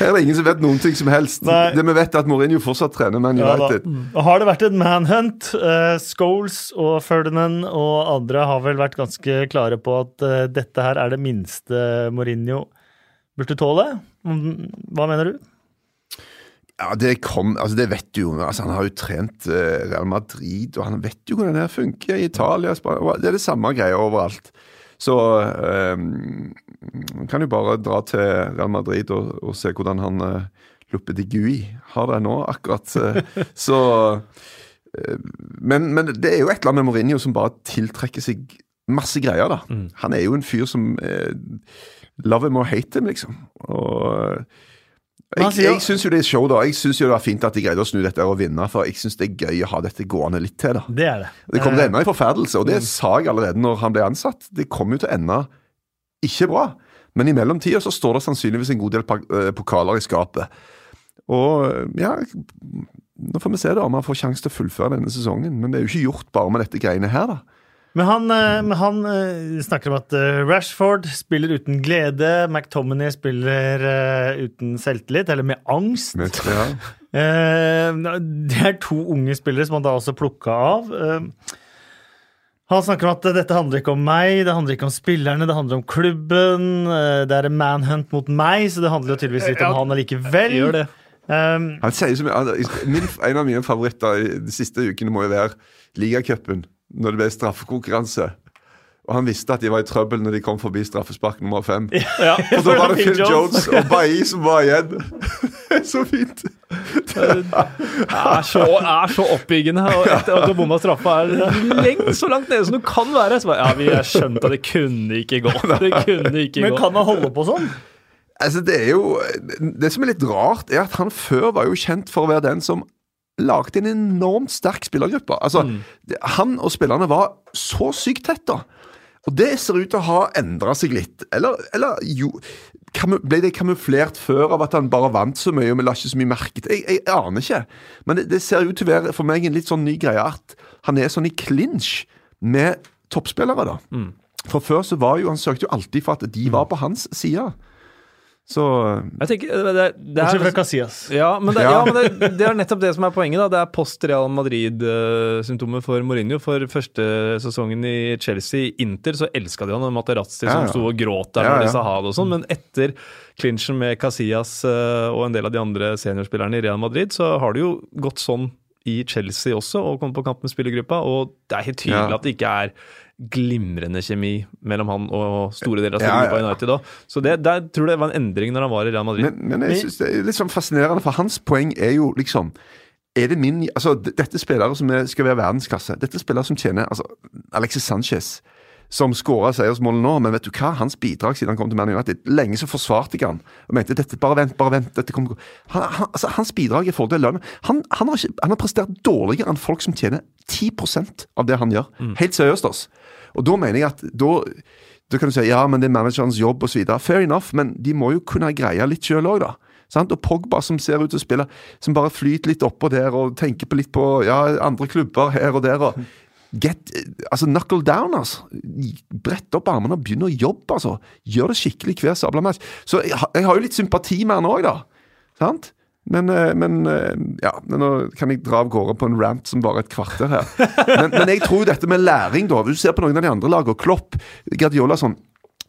Her er det ingen som vet noen ting som helst. Nei. Det vi vet, er at Mourinho fortsatt trener Man Ja. United. Og har det vært et manhunt? Uh, Scholes og Ferdinand og andre har vel vært ganske klare på at uh, dette her er det minste Mourinho burde tåle. Mm, Hva mener du? Ja, det kom, altså det vet du jo. Altså, han har jo trent eh, Real Madrid, og han vet jo hvordan det her funker i Italia. Spania. Det er det samme greia overalt. Så um, kan jo bare dra til Real Madrid og, og se hvordan han uh, Luppe de Gui har det nå, akkurat. eh, så uh, men, men det er jo et eller annet med Mourinho som bare tiltrekker seg masse greier, da. Han er jo en fyr som uh, Love him or hate him, liksom. Og jeg, jeg syns jo det er show, da. Jeg syns jo det var fint at de greide å snu dette og vinne, for jeg syns det er gøy å ha dette gående litt til, da. Det er det. Det kommer til å Eh, ende i forferdelse, og Mm. det sa jeg allerede når han ble ansatt. Det kommer jo til å ende ikke bra. Men i mellomtida så står det sannsynligvis en god del eh, pokaler i skapet. Og ja Nå får vi se da om han får sjanse til å fullføre denne sesongen. Men det er jo ikke gjort bare med dette greiene her, da. Men han, eh, men han eh, snakker om at eh, Rashford spiller uten glede. McTominay spiller uten selvtillit, eller med angst. Ja. Eh, det er to unge spillere som han da også plukka av. Han snakker om at dette handler ikke om meg, det handler ikke om spillerne, det handler om klubben. det er en manhunt mot meg, så det handler jo tydeligvis litt om Ja, han allikevel. gjør det. Um, Han sier så mye han- min, En av mine favoritter de siste ukene må jo være ligacupen, når det ble straffekonkurranse. Og han visste at de var i trøbbel når de kom forbi straffespark nummer fem. ja. Og da var det Phil Jones og Bailly som var igjen. så fint. er så, er så oppbyggende. Og etter at du bomma straffa, er lengst så langt nede som du kan være. Så bare, ja, vi har skjønt at det kunne ikke gå. Det kunne ikke men gå. kan han holde på sånn? Altså, det er jo Det som er litt rart, er at han før var jo kjent for å være den som lagde en enormt sterk spillergruppe. Altså, mm. Han og spillerne var så sykt tett, da. Og det ser ut til å ha endra seg litt. Eller, eller jo Ble det kamuflert før av at han bare vant så mye og vi la ikke så mye merke til jeg, jeg aner ikke. Men det, det ser ut til å være for meg en litt sånn ny greie at han er sånn i clinch med toppspillere, da. For før så var jo Han søkte jo alltid for at de var på hans side. Så Jeg tenker, det, det, fra er, Casillas. ja, men, det, Ja. men det, det er nettopp det som er poenget. da Det er post Real Madrid-symptomer for Mourinho. For første sesongen i Chelsea, Inter, så elska de han og Materazzi Ja, som ja. sto og gråt der Ja, når de sa ha det og sånn. Men etter clinchen med Casillas eh, og en del av de andre seniorspillerne i Real Madrid, så har det jo gått sånn i Chelsea også, og kommet på kamp med spillergruppa. Og det er helt tydelig Ja. at det ikke er glimrende kjemi mellom han og store deler av Ja, ja, ja. United Også. Så det, der tror jeg det var en endring når han var i Real Madrid. Men, men jeg synes det er litt sånn fascinerende, for hans poeng er jo liksom er det min, altså Dette er spillere som er, skal være verdensklasse. Dette er spillere som tjener altså Alexis Sanchez, som skåra seiersmålet nå, men vet du hva? Hans bidrag siden han kom til Man United Lenge så forsvarte jeg han og mente dette, bare vent, bare vent. dette kommer han, han, altså, Hans bidrag i forhold til lønn han, han, har ikke, han har prestert dårligere enn folk som tjener 10% av det han gjør. Helt seriøst, altså. Og da mener jeg at da da kan du si ja, men det er managerens jobb osv. Fair enough, men de må jo kunne greie litt sjøl òg, da. Sant? Og Pogba som ser ut til å spille, som bare flyter litt oppå der og tenker på litt på ja, andre klubber her og der. og Get, altså Knuckle down, altså. Brett opp armene og begynn å jobbe, altså. Gjør det skikkelig hver sabla match. Så jeg, jeg har jo litt sympati med han òg, da. Sant? Men, eh, men eh, ja, nå kan jeg dra av gårde på en rant som bare et kvarter her. Men, men jeg tror dette med læring, da. Du ser på noen av de andre lagene, Klopp, Guardiola sånn.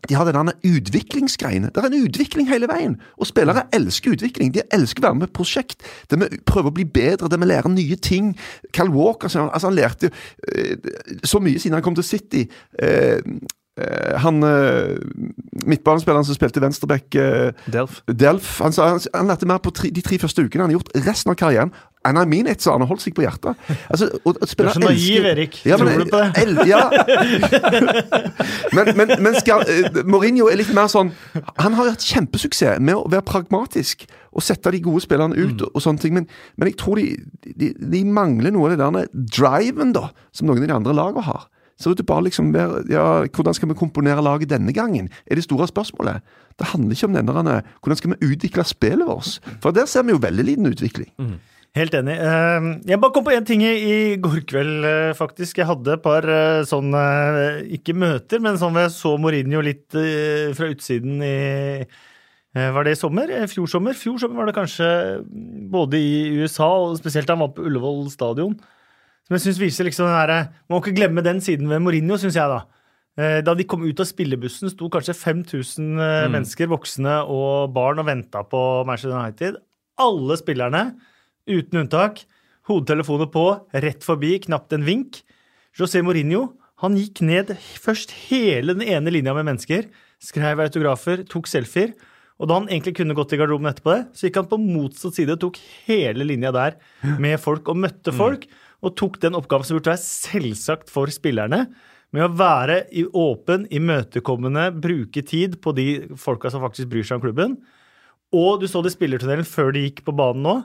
De har den utviklingsgreiene. Det er en utvikling hele veien. Og spillere elsker utvikling. De elsker å være med på prosjekt. Det med prøve å bli bedre, det med å lære nye ting. Cal Walker altså, han- lærte eh, så mye siden han kom til City. Eh, han eh, midtbanespilleren som spilte venstreback eh, Delf. Delf han, sa, han, han lærte mer på tre, de tre første ukene. Han har gjort resten av karrieren. And I mean it, så han har holdt seg på hjertet. Altså, og, og Du er så naiv, Erik. Ja, Tror men- du på det? El, ja. men, men, men skal, Mourinho er litt mer sånn Han har hatt kjempesuksess med å være pragmatisk og sette de gode spillerne ut. Mm. og, og sånne ting, Men, men jeg tror de, de, de mangler noe av det der driven da, som noen av de andre lagene har. Ut til bare liksom mer, ja, Hvordan skal vi komponere laget denne gangen? er det store spørsmålet. Det handler ikke om denne, hvordan skal vi utvikle spillet vårt. For der ser vi jo veldig liten utvikling. Helt enig. Eh, Jeg bare kom på én ting i går kveld, eh, faktisk. Jeg hadde et par eh, sånne eh, Ikke møter, men sånn jeg så Mourinho litt fra utsiden i Var det i sommer? Fjor sommer? Fjor sommer var det kanskje mm, både i USA og spesielt da han var på Ullevål stadion. Som jeg syns viser liksom den herre Man må ikke glemme den siden ved Mourinho, syns jeg, da. Eh, Da de kom ut av spillebussen, sto kanskje 5000 mm. mennesker, voksne og barn, og venta på Manchester United. Alle spillerne, uten unntak, hodetelefoner på, rett forbi, knapt en vink. José Mourinho han gikk ned først hele den ene linja med mennesker, skrev autografer, tok selfier. Og da han egentlig kunne gått i garderoben etterpå det, så gikk han på motsatt side og tok hele linja der med folk og møtte folk. Og tok den oppgaven som burde være selvsagt for spillerne, med å være i åpen, imøtekommende, bruke tid på de folka som faktisk bryr seg om klubben. Og du så det i spillertunnelen før de gikk på banen nå.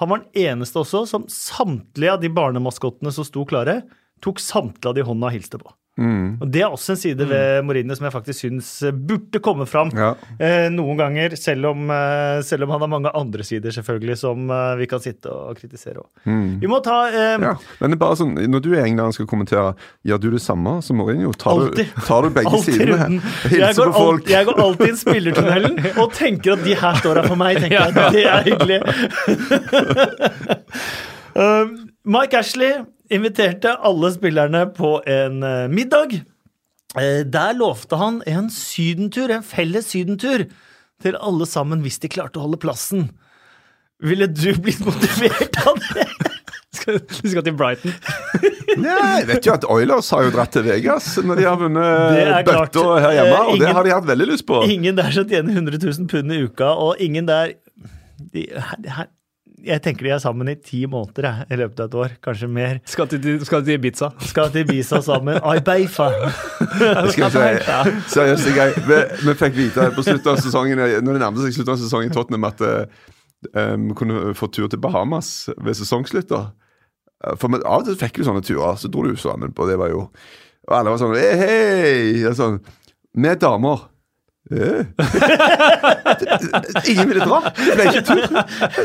Han var den eneste også som samtlige av de barnemaskottene som sto klare, tok samtlige av de hånda og hilste på. Og Det er også en side ved Mourinho som jeg faktisk syns burde komme fram Ja. eh, noen ganger, selv om, eh, selv om han har mange andre sider selvfølgelig som eh, vi kan sitte og kritisere Mm. Vi må ta eh, Ja, men det er bare sånn, Når du i England skal kommentere, gjør du det samme som Mourinho? Tar, du, tar du begge sidene? Hilser på folk? alt, jeg går alltid inn spillertunnelen og tenker at de her står her for meg. tenker jeg. Det er hyggelig. uh, Mike Ashley inviterte alle spillerne på en eh, middag. Eh, Der lovte han en sydentur, en felles sydentur, til alle sammen hvis de klarte å holde plassen. Ville du blitt motivert av det? Skal, du skal til Brighton. Nei, jeg vet jo at Oilers har jo dratt til Vegas når de har vunnet bøtta her hjemme, og og det har de hatt veldig lyst på. Ingen der som tjener 100 000 pund i uka, og ingen der de, her, Jeg tenker de er sammen i ti måneder jeg, i løpet av et år, kanskje mer. Skal til, skal til Ibiza. Skal til Ibiza sammen. Ai, beifa! Seriøst, det er vi, vi fikk vite på slutten av sesongen Når det nærmeste seg slutten av sesongen i Tottenham at eh, vi kunne få tur til Bahamas ved sesongslutt. For vi, Av og til fikk vi sånne turer, så dro du sammen på. Det var jo Og alle var sånn Hei, hei! Sånn, Med damer. Eh. Ingen ville dra. Det ble ikke tur.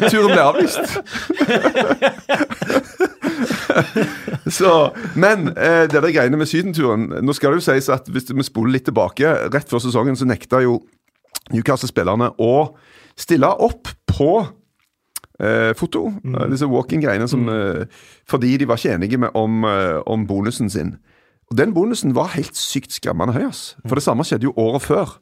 Turen ble avlyst. Så, men eh, det der greiene med sydenturen Nå skal det jo sies at hvis vi spoler litt tilbake, rett før sesongen så nekta jo Newcastle-spillerne å stille opp på eh, foto. Mm. Disse walking-greiene som eh, Fordi de var ikke enige med, om, eh, om bonusen sin. Og Den bonusen var helt sykt skremmende høy. ass. For det samme skjedde jo året før.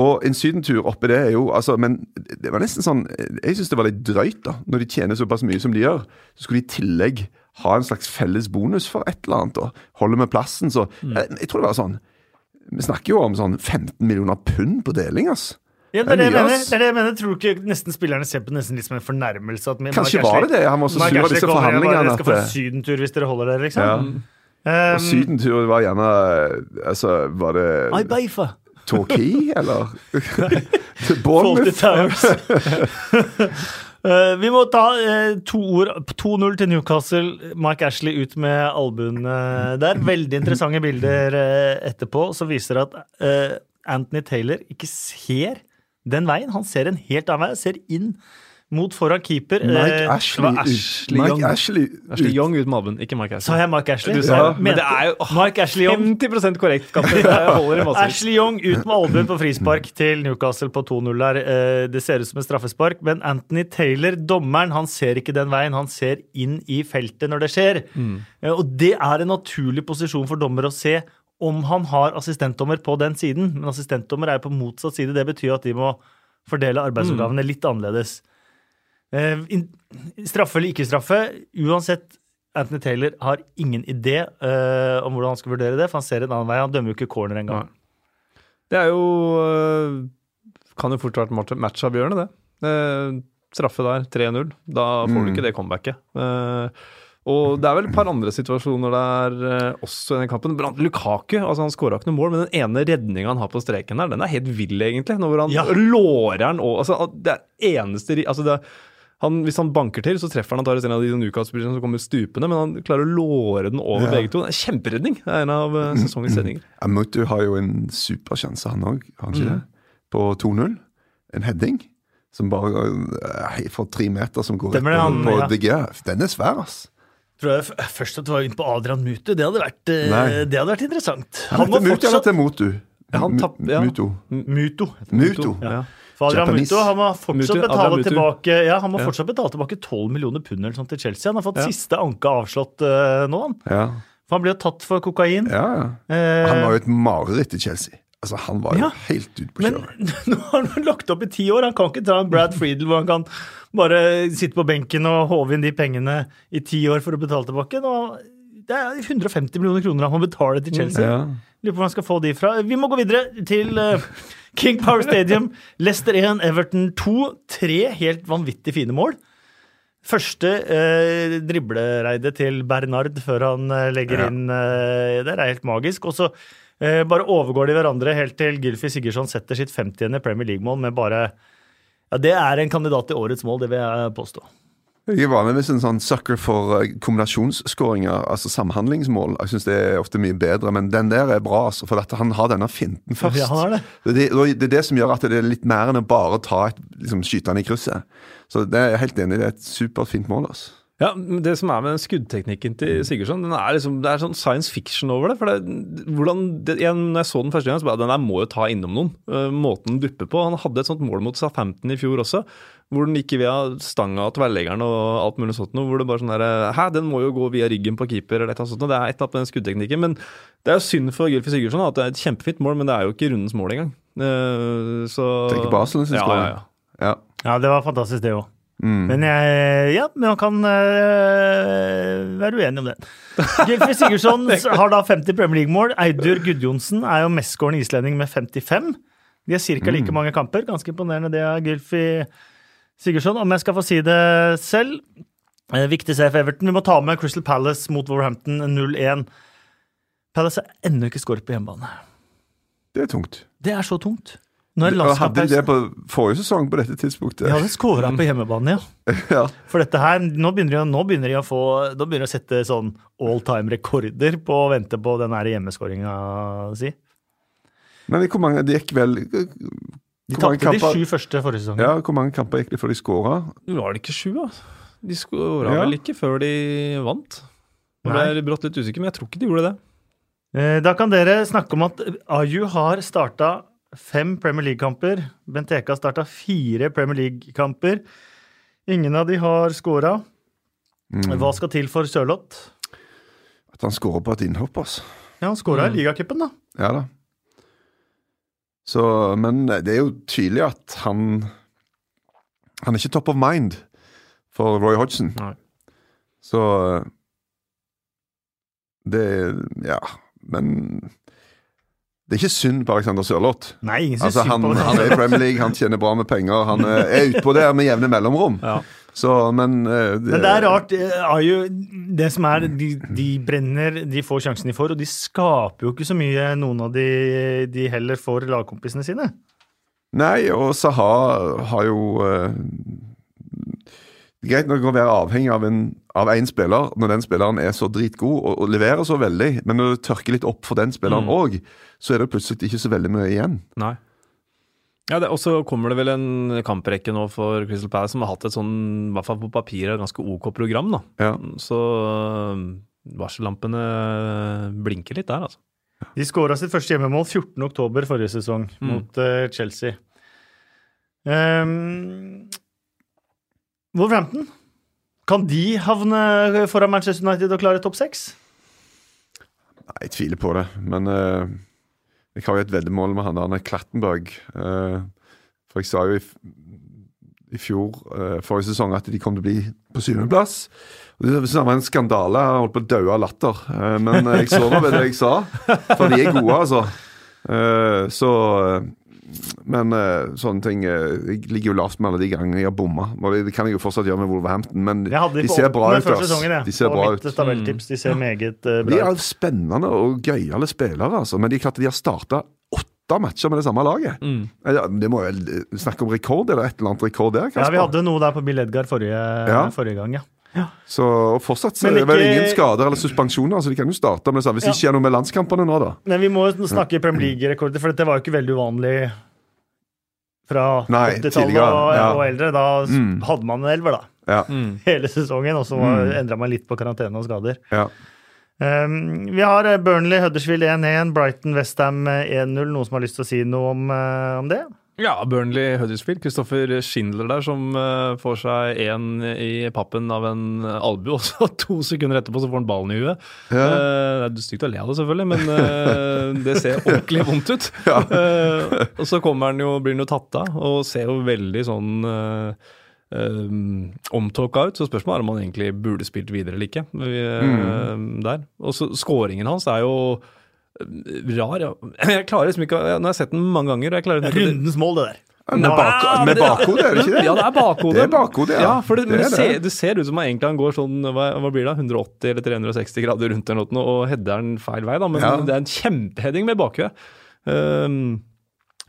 Og en sydentur oppi det er jo altså, Men det var nesten sånn Jeg syns det var litt drøyt, da. Når de tjener såpass mye som de gjør, så skulle de i tillegg ha en slags felles bonus for et eller annet. Og holde med plassen. Så jeg, jeg tror det var sånn Vi snakker jo om sånn 15 millioner pund på deling, ass. Ja, det, er det, jeg mener, det er det jeg mener. Tror du ikke nesten spillerne ser på nesten litt som en fornærmelse? At Kanskje var det det? Han var så sur av disse forhandlingene. jeg skal få en sydentur hvis dere holder dere, liksom. Ja. Um, Og sydentur var gjerne Altså, var det Ibaifa. Torquay, eller? Til Bournemouth? Eh, vi må ta eh, to ord. 2-0 til Newcastle. Mike Ashley ut med albuen eh, der. Veldig interessante bilder etterpå som viser at Anthony Taylor ikke ser den veien. Han ser en helt annen vei. Ser inn mot foran keeper. Mike Eh, Ashley det var. Ashley Mike Young. Ashley Ashley ut. Young ut med albuen, ikke Mike Sa jeg Mike Ashley? Du sa ja. men det er jo åh, Mike Ashley Young. 50 korrekt. Ashley Young ut med albuen på frispark til Newcastle på 2-0 der. Eh, Det ser ut som et straffespark, men Anthony Taylor, dommeren, han ser ikke den veien. Han ser inn i feltet når det skjer. Eh, Og det er en naturlig posisjon for dommer å se om han har assistentdommer på den siden. Men assistentdommer er jo på motsatt side. Det betyr at de må fordele arbeidsoppgavene litt annerledes. Eh, Straffe eller ikke straffe, uansett Anthony Taylor har ingen idé eh, om hvordan han skal vurdere det, for han ser en annen vei. Han dømmer jo ikke corner engang. Det er jo øh, Kan jo fort vært match- matchavgjørende, det. Eh, straffe der, 3-0. Da får du ikke det comebacket. Eh, og det er vel et par andre situasjoner der eh, også i den kampen. Lukaku altså han skåra ikke noe mål, men den ene redninga han har på streken der, den er helt vill, egentlig. Når hvor han Ja. lårer den og altså, Det er eneste altså det, han, Hvis han banker til, så treffer han antakeligvis en av de Newcastle-spillerne som kommer stupende, men han klarer å låre den over Ja. begge to. Det er Kjemperedning. Det er en av eh, sesongens redninger. Amutu har jo en supersjanse, han òg, har han ikke Mm. det? På 2-0. En heading. Som bare uh, for tre meter som går rett på, han- på ja. DG. Den er svær, ass. Tror jeg først at du var inne på Adrian Mutu. Det hadde vært, eh, det hadde vært interessant. Han Han må heter Mutu eller fortsatt til Motu? Ja, han tapp- ja. Muto. Muto. Muto. Ja. For Adrian Muto han må fortsatt Mutu, betale Mutu. tilbake Ja, han må Ja. fortsatt betale tilbake 12 millioner pund eller sånt til Chelsea. Han har fått Ja. siste anke avslått uh, nå, han. Ja. For han blir jo tatt for kokain. ja, ja. Eh, Han var jo et mareritt i Chelsea. Altså, Han var jo helt ute på Men kjøret. nå har han lagt opp i ti år. Han kan ikke ta en Brad Friedel hvor han kan bare sitte på benken og håve inn de pengene i ti år for å betale tilbake. Nå, det er 150 millioner kroner han må betale til Chelsea. Ja. Lurer på hvor han skal få de fra. Vi må gå videre til eh, King Power Stadium. Leicester 1, Everton 2. Tre helt vanvittig fine mål. Første eh, driblereidet til Bernard før han eh, legger Ja. inn eh, der, er helt magisk. Og så eh, bare overgår de hverandre helt til Gylfi Sigurdsson setter sitt 50. Premier League-mål med bare Ja, det er en kandidat til årets mål, det vil jeg påstå. Jeg var med med en sånn sucker for eh, kombinasjonsskåringer, altså samhandlingsmål. Jeg syns det er ofte mye bedre, men den der er bra, altså, for at han har denne finten først. Ja, han har det. Det, er- det er det som gjør at det er litt mer enn å bare ta et, liksom, skyte han i krysset. Så det er jeg helt enig i. Det er et superfint mål. altså. Ja, men Det som er med den skuddteknikken til Sigurdsson, den er liksom, det er sånn science fiction over det. for det, hvordan, det, jeg, når jeg så den første gang, så bare den der må jo ta innom noen. Uh, måten den dupper på. Han hadde et sånt mål mot Southampton i fjor også, hvor den gikk via stanga og tverrleggeren og alt mulig sånt noe. Hvor det bare sånn der, Hæ, den må jo gå via ryggen på keeper eller et eller annet sånt. noe. Det er et eller annet med den skuddteknikken. Men det er jo synd for Gylfi Sigurdsson at det er et kjempefint mål, men det er jo ikke rundens mål engang. Uh, så Tenker på Arsenal sin ja, skåring. ja, ja. Ja. Ja, det var fantastisk, det òg. Mm. Men jeg, ja, men man kan øh, være uenig om det. Gylfi Sigurdsson har da 50 Premier League-mål. Eidur Gudjonsen er jo mestskårende islending med 55. De har ca. like mange kamper. Ganske imponerende det av Gylfi Sigurdsson. Om jeg skal få si det selv eh, Viktig seier for Everton. Vi må ta med Crystal Palace mot Wolverhampton 0-1. Palace har ennå ikke skåret på hjemmebane. Det er tungt. Det er så tungt. Nå er det hadde de det på forrige sesong på dette tidspunktet? De hadde skåra på hjemmebane, ja. Ja. For dette her, nå begynner de, nå begynner de å få Nå begynner de å sette sånn all time-rekorder på å vente på den hjemmeskåringa si. Men hvor mange Det gikk vel De tapte de sju første forrige sesong. Ja, hvor mange kamper gikk det før de skåra? Var det ikke sju, da? De skåra Ja. vel ikke før de vant? Nå ble jeg brått litt usikker, men jeg tror ikke de gjorde det. Eh, Da kan dere snakke om at Aju har starta fem Premier League-kamper. Benteke har starta fire Premier League-kamper. Ingen av de har scora. Mm. Hva skal til for Sørloth? At han skårer på et innhopp, altså. Ja, han scora Mm. i ligacupen, da. Ja da. Så, men det er jo tydelig at han Han er ikke top of mind for Roy Hodgson. Nei. Så Det Ja, men Det er ikke synd på Alexander Sørloth. Altså, han, han er i Premier League, han tjener bra med penger. Han er, er utpå der med jevne mellomrom. Ja. Så, men det, Men det er rart. det er jo det som er, de, de brenner, de får sjansen de får, og de skaper jo ikke så mye, noen av de, de heller for lagkompisene sine. Nei, og Saha har jo eh, er greit nok å være avhengig av en, av en spiller når den spilleren er så dritgod og, og leverer så veldig, men når det tørker litt opp for den spilleren Mm. så er det plutselig ikke så veldig mye igjen. Nei. Ja, det- Og så kommer det vel en kamprekke nå for Crystal Palace som har hatt et sånn, i hvert fall på papiret, ganske OK program. da. Ja. Så øh, varsellampene blinker litt der, altså. De skåra sitt første hjemmemål 14.10 forrige sesong Mm. mot uh, Chelsea. Um, Wolverhampton, kan de havne foran Manchester United og klare topp seks? Nei, jeg tviler på det, men eh, jeg har jo et veddemål med han der Klattenberg. eh, for jeg sa jo i, i fjor, eh, forrige sesong, at de kom til å bli på syvendeplass. Det var en skandale. Jeg holdt på å daue av latter. Eh, men jeg så nå ved det jeg sa, for de er gode, altså. Så Men uh, sånne ting uh, Jeg ligger jo lavt med alle de gangene jeg har bomma. Det det kan jeg jo fortsatt gjøre med Wolverhampton, men de, de ser bra ut. sesongen, ja. De ser og bra ut. tabelltips. De ser meget eh, De er ut. spennende og gøyale spillere, altså. Men de klart de har starta åtte matcher med det samme laget. Mm. Ja, det må jo snakke om rekord, eller et eller annet rekord der? Ja, vi hadde noe der på Bill Edgar forrige, Ja. forrige gang, ja. Så og fortsatt så ikke, er det ingen skader eller suspensjoner, så de kan jo starte med det samme. Hvis det Ja. ikke skjer noe med landskampene nå, da. Men vi må snakke Premier League-rekorder, for dette var jo ikke veldig uvanlig fra 80-tallet og, ja. og eldre. Da Mm. hadde man en elver, da. Ja. Mm. Hele sesongen, og så Mm. endra man litt på karantene og skader. ja. Um, vi har eh, Burnley, Huddersfield 1-1, Brighton, Westham 1-0. Noen som har lyst til å si noe om, eh, om det? Ja, Burnley Huddersfield. Kristoffer Schindler der som uh, får seg én i pappen av en albue, og så to sekunder etterpå så får han ballen i huet. Ja. Uh, det er stygt å le av det, selvfølgelig, men uh, det ser ordentlig vondt ut. Eh, og så kommer han jo, blir han jo tatt av, og ser jo veldig sånn uh, omtåka ut. Så spørsmålet er om han egentlig burde spilt videre eller ikke. Vi, øh, der. Og så Skåringen hans er jo rar. Ja. Jeg klarer liksom ikke Nå har jeg sett den mange ganger. og jeg klarer ikke- Rundens mål, det der. Med, bak, med bakhode, er det ikke det? Ja, det er bakhode. Det er bakhode, ja. ja for det, Det det, er ser, det. ser ut som han egentlig han går sånn hva, hva blir det, 180 eller 360 grader rundt eller noe, og header den feil vei, da. Men Ja. det er en kjempeheading med bakhuet. Um,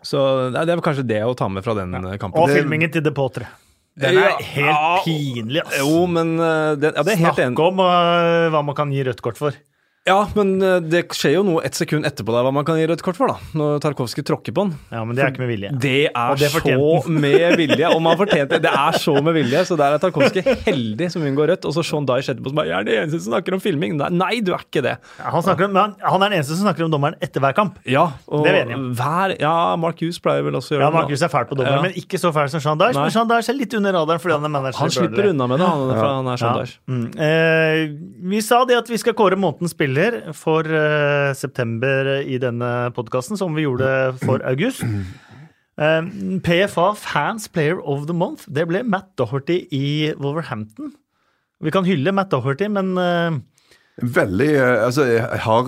så nei, det er kanskje det å ta med fra den ja. kampen. Og filmingen til De Potre. Den er helt ja. pinlig, ass. Jo, men uh, det, ja, det er helt. Snakk om uh, hva man kan gi rødt kort for. Ja, men uh, det skjer jo noe ett sekund etterpå der hva man kan gi rødt kort for, da. Når Tarkovskij tråkker på den. Ja, men det er ikke med vilje. Det er det så med vilje. Og man fortjente det. er så med vilje, så der er Tarkovskij heldig som unngår rødt. Og så Sean Dyche etterpå som bare Jeg er den eneste som snakker om filming. Nei, du er ikke det. Ja, Han, om, han, han er den eneste som snakker om dommeren etter hver kamp. Ja, og Det er hver Ja, Mark Hughes pleier vel også å gjøre det. Ja, Mark Hughes er fælt på dommeren, Ja. men ikke så fæl som Sean Dyche. Men Sean Dyche er litt under radaren fordi han er manager. Han slipper unna med det, han, han er Sean. Dyche. Mm. Eh, vi sa det at vi skal kåre månedens spiller for eh, september i denne podkasten, som vi gjorde for august. Eh, PFA Fans Player of the Month, det ble Matt Doherty i Wolverhampton. Vi kan hylle Matt Doherty, men eh, Veldig Altså, har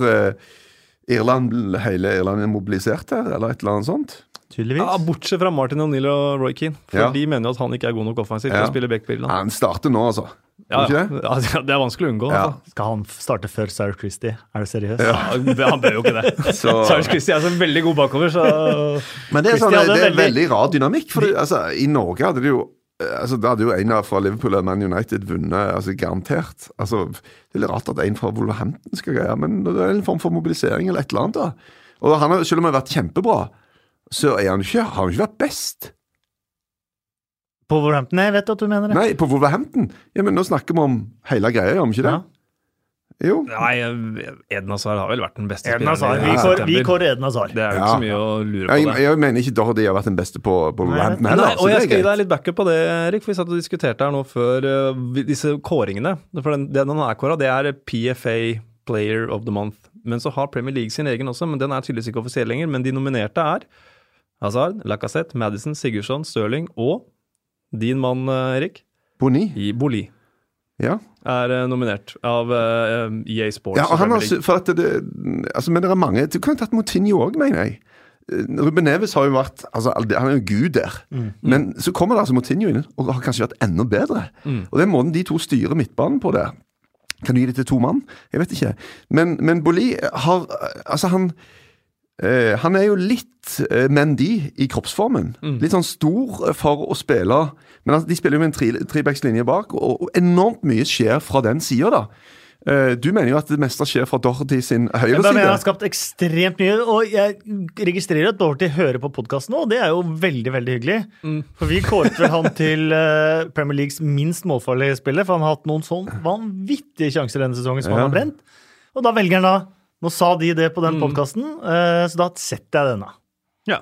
Irland, hele Irland er mobilisert her, eller et eller annet sånt? tydeligvis. Ja, bortsett fra Martin O'Neill og Roy Keane. For Ja. de mener jo at han ikke er god nok offensivt Ja. Han starter nå, altså. Ja, ja. det? ja, det er vanskelig å unngå. Altså. Skal han starte før Sarah Christie? Er du seriøs? Han bør jo ikke det. Så- Sarge Christie er så veldig god bakover, så Men det er, sånn, det, det er veldig- veldig rar dynamikk. For det, altså, I Norge hadde det jo altså, Da hadde jo en fra Liverpool og Man United vunnet altså, garantert. Altså, det er litt rart at en fra Wolverhampton skal greie, men det er en form for mobilisering eller et eller annet. da. Og han har, Selv om han har vært kjempebra, så er han ikke, har han ikke vært best. På Wolverhampton? Jeg vet at du mener det. Nei, på Wolverhampton. Ja, men Nå snakker vi om hele greia, gjør vi ikke det? Ja. Jo. Nei, Eden Hazard har vel vært den beste Eden spilleren Vi kår- vi kårer Eden Hazard. Det er jo Ja. ikke så mye å lure på Jeg, jeg mener ikke Doherty har vært den beste på, på Nei, heller. Nei, og jeg skal gi deg litt backup på det, Erik. for Vi satt og diskuterte her nå før uh, disse kåringene. For den, den han er kåra, det er PFA Player of the Month. Men så har Premier League sin egen også, men den er tydeligvis ikke offisiell lenger. Men de nominerte er Hazard, Lacassette, Madison, Sigurdsson, Stirling og din mann, eh, Erik, Boni. i Boli. Ja. Er eh, nominert av uh, EA Sports. ja, og han har, for at det, altså, Men det er mange Du kunne tatt Moutinho òg, mener jeg. Ruben Neves har jo vært altså, Han er jo gud der. Men så kommer det altså Moutinho inn og har kanskje vært enda bedre. Og den måten de to styrer midtbanen på der Kan du gi det til to mann? Jeg vet ikke. Men, men Boli har Altså, han eh, Han er jo litt uh, Mendy i kroppsformen. Litt sånn stor eh, for å spille Men altså, de spiller jo med en tre- trebackslinje bak, og, og enormt mye skjer fra den sida, da. Eh, du mener jo at det meste skjer fra Dorothy sin høyre Jeg mener han har skapt ekstremt mye, og jeg registrerer at Dorothy hører på podkasten nå, og det er jo veldig veldig hyggelig. For vi kåret vel han til eh, Premier Leagues minst målfarlige spiller, for han har hatt noen sånn vanvittige sjanser denne sesongen som Ja. han har brent. Og da velger han da Nå sa de det på den podkasten, så da setter jeg denne. Ja.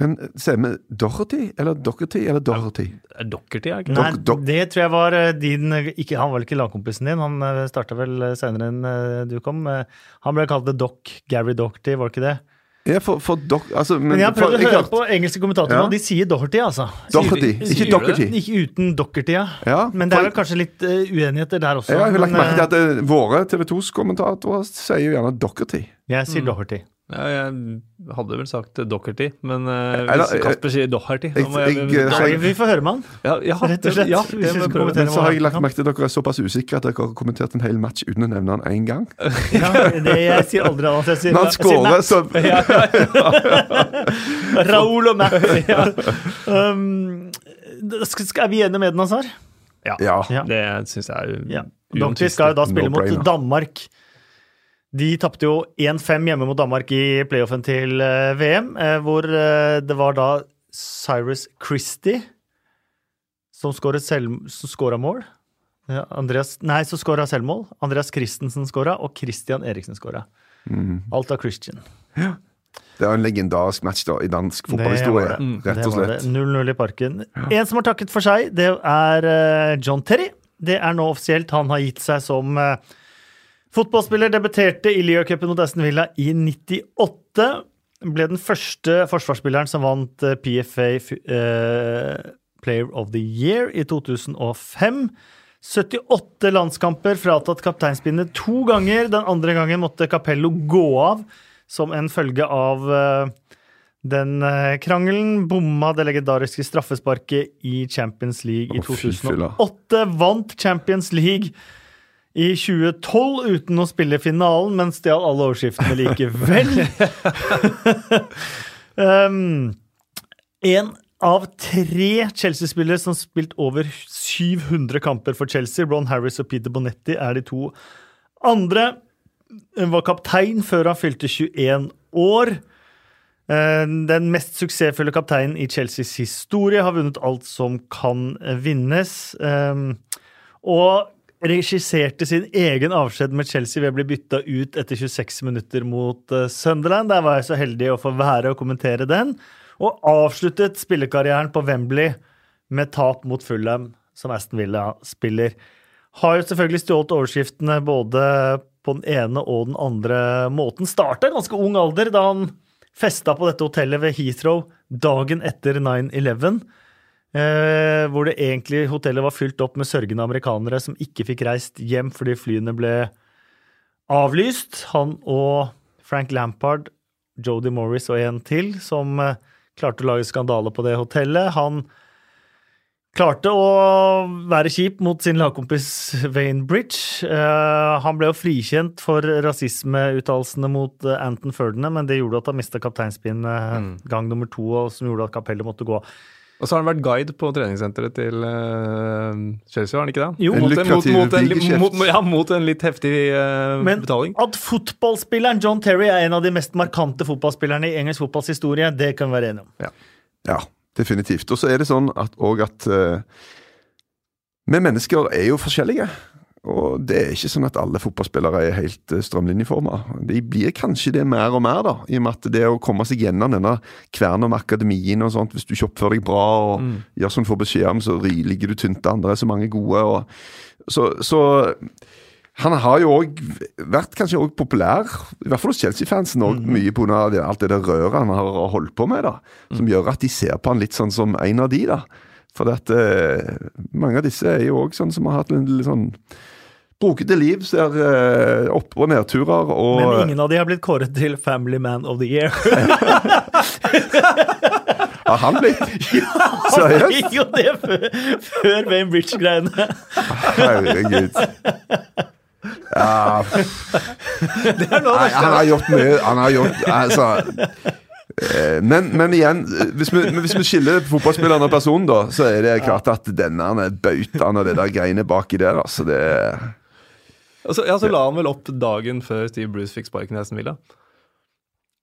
Men eh, sier vi Doherty eller Doherty eller Dorothy? Ja, Dockerty, er det ikke? Nei, Dok- dok- det tror jeg var eh, din ikke, Han var vel ikke lagkompisen din, han starta vel senere enn eh, du kom. Eh, Han ble kalt The Doc, Gary Doherty, var det ikke det? Ja, for, for dok, altså, men, Men jeg har for, prøvd å høre klart- på engelske kommentatorer, Ja. og de sier Doherty, altså. Doherty, Sier ikke Doherty. Ikke uten Doherty, ja. Ja, Men det er vel kanskje litt uh, uenigheter der også. Ja, jeg har lagt merke til at uh, våre TV 2s kommentatorer sier jo gjerne Doherty. eh, jeg sier Doherty. Ja, jeg hadde vel sagt Docherty, men uh, hvis Kasper sier Doherty jeg- jeg, jeg- jeg- vi får høre med han. ja, ja, rett og slett, Ja. Men så har jeg lagt merke til at dere er såpass usikre at dere har kommentert en hel match uten å nevne han én gang. Ja, det, jeg sier aldri annet. Jeg sier, Når han scorer, så Raoul og Matt. Ja. Um, skal, skal, er vi enige med den, Hazar? Ja. Ja. Det syns jeg er Ja. Doherty skal jo da spille mot. Danmark. De tapte jo 1-5 hjemme mot Danmark i playoffen til eh, VM, eh, hvor eh, det var da Cyrus Christie som skåra mål. Andreas, nei, som skåra selvmål. Andreas Christensen skåra, og Christian Eriksen skåra. Mm. Alt av Christian. Det er en legendarisk match da, i dansk fotballhistorie, rett og slett. 0-0 i parken. En som har takket for seg, det er John Terry. Det er nå offisielt. Han har gitt seg som eh, fotballspiller. Debuterte i Liacupen mot Aston Villa i 98. Ble den første forsvarsspilleren som vant eh, PFA eh, Player of the Year i 2005. 78 landskamper, fratatt kapteinspinnet to ganger. Den andre gangen måtte Capello gå av som en følge av eh, den krangelen. Bomma det legendariske straffesparket i Champions League i Å, fy fylla. 2008. Vant Champions League i 2012 uten å spille finalen, men stjal alle overskriftene likevel. um, en av tre Chelsea-spillere som har spilt over 700 kamper for Chelsea, Ron Harris og Peter Bonetti, er de to andre. Hun var kaptein før han fylte 21 år. Eh, Den mest suksessfulle kapteinen i Chelseas historie har vunnet alt som kan vinnes. Um, Og regisserte sin egen avskjed med Chelsea ved å bli bytta ut etter 26 minutter mot eh, Sunderland. Der var jeg så heldig å få være og kommentere den. Og avsluttet spillekarrieren på Wembley med tap mot Fulham, som Aston Villa spiller. Har jo selvfølgelig stjålet overskriftene både på den ene og den andre måten. Starta i ganske ung alder da han festa på dette hotellet ved Heathrow dagen etter 9-11. Eh, hvor det egentlig hotellet var fylt opp med sørgende amerikanere som ikke fikk reist hjem fordi flyene ble avlyst. Han og Frank Lampard, Jodie Morris og en til som eh, klarte å lage skandale på det hotellet. Han klarte å være kjip mot sin lagkompis Wayne Bridge. Eh, han ble jo frikjent for rasismeuttalelsene mot eh, Anton Ferdinand, men det gjorde at han mista kapteinspinnet gang nummer to, og som gjorde at kapellet måtte gå. Og så har han vært guide på treningssenteret til uh, Chelsea, har han ikke det? Jo. En mot, en, mot, mot, en, mot, ja, mot en litt heftig uh, Men betaling. at fotballspilleren John Terry er en av de mest markante fotballspillerne i engelsk fotballs historie, det kan vi være enige om. Ja, definitivt. Og så er det sånn at, og at uh, vi mennesker er jo forskjellige. Og det er ikke sånn at alle fotballspillere er helt eh, strømlinjeforma. De blir kanskje det mer og mer, da. I og med at det å komme seg gjennom denne kvernen om akademien og sånt, hvis du ikke oppfører deg bra og Mm. gjør som du får beskjed om, så ligger du tynt an. Det er så mange gode. Og, så, så han har jo òg vært kanskje også populær, i hvert fall hos Chelsea-fansen, mm. mye pga. alt det der røret han har holdt på med, da. Som gjør at de ser på han litt sånn som en av de, da. For at, eh, mange av disse er jo òg sånn som har hatt en litt sånn brokete liv, ser eh, opp- og nedturer. Og, Men ingen av de har blitt kåret til Family Man of the Year. Har han blitt? Han Seriøst? fikk jo det før, før Wayne Bridge-greiene. Herregud. Ja, Det er av Nei, han har gjort mye. Han har gjort Altså men, men igjen, eh, hvis vi, hvis vi skiller fotballspilleren og personen, da, så er det klart at denne bautaen og det der greiene baki der, altså det Altså, ja, så la han vel opp dagen før Steve Bruce fikk sparken i Aston Villa.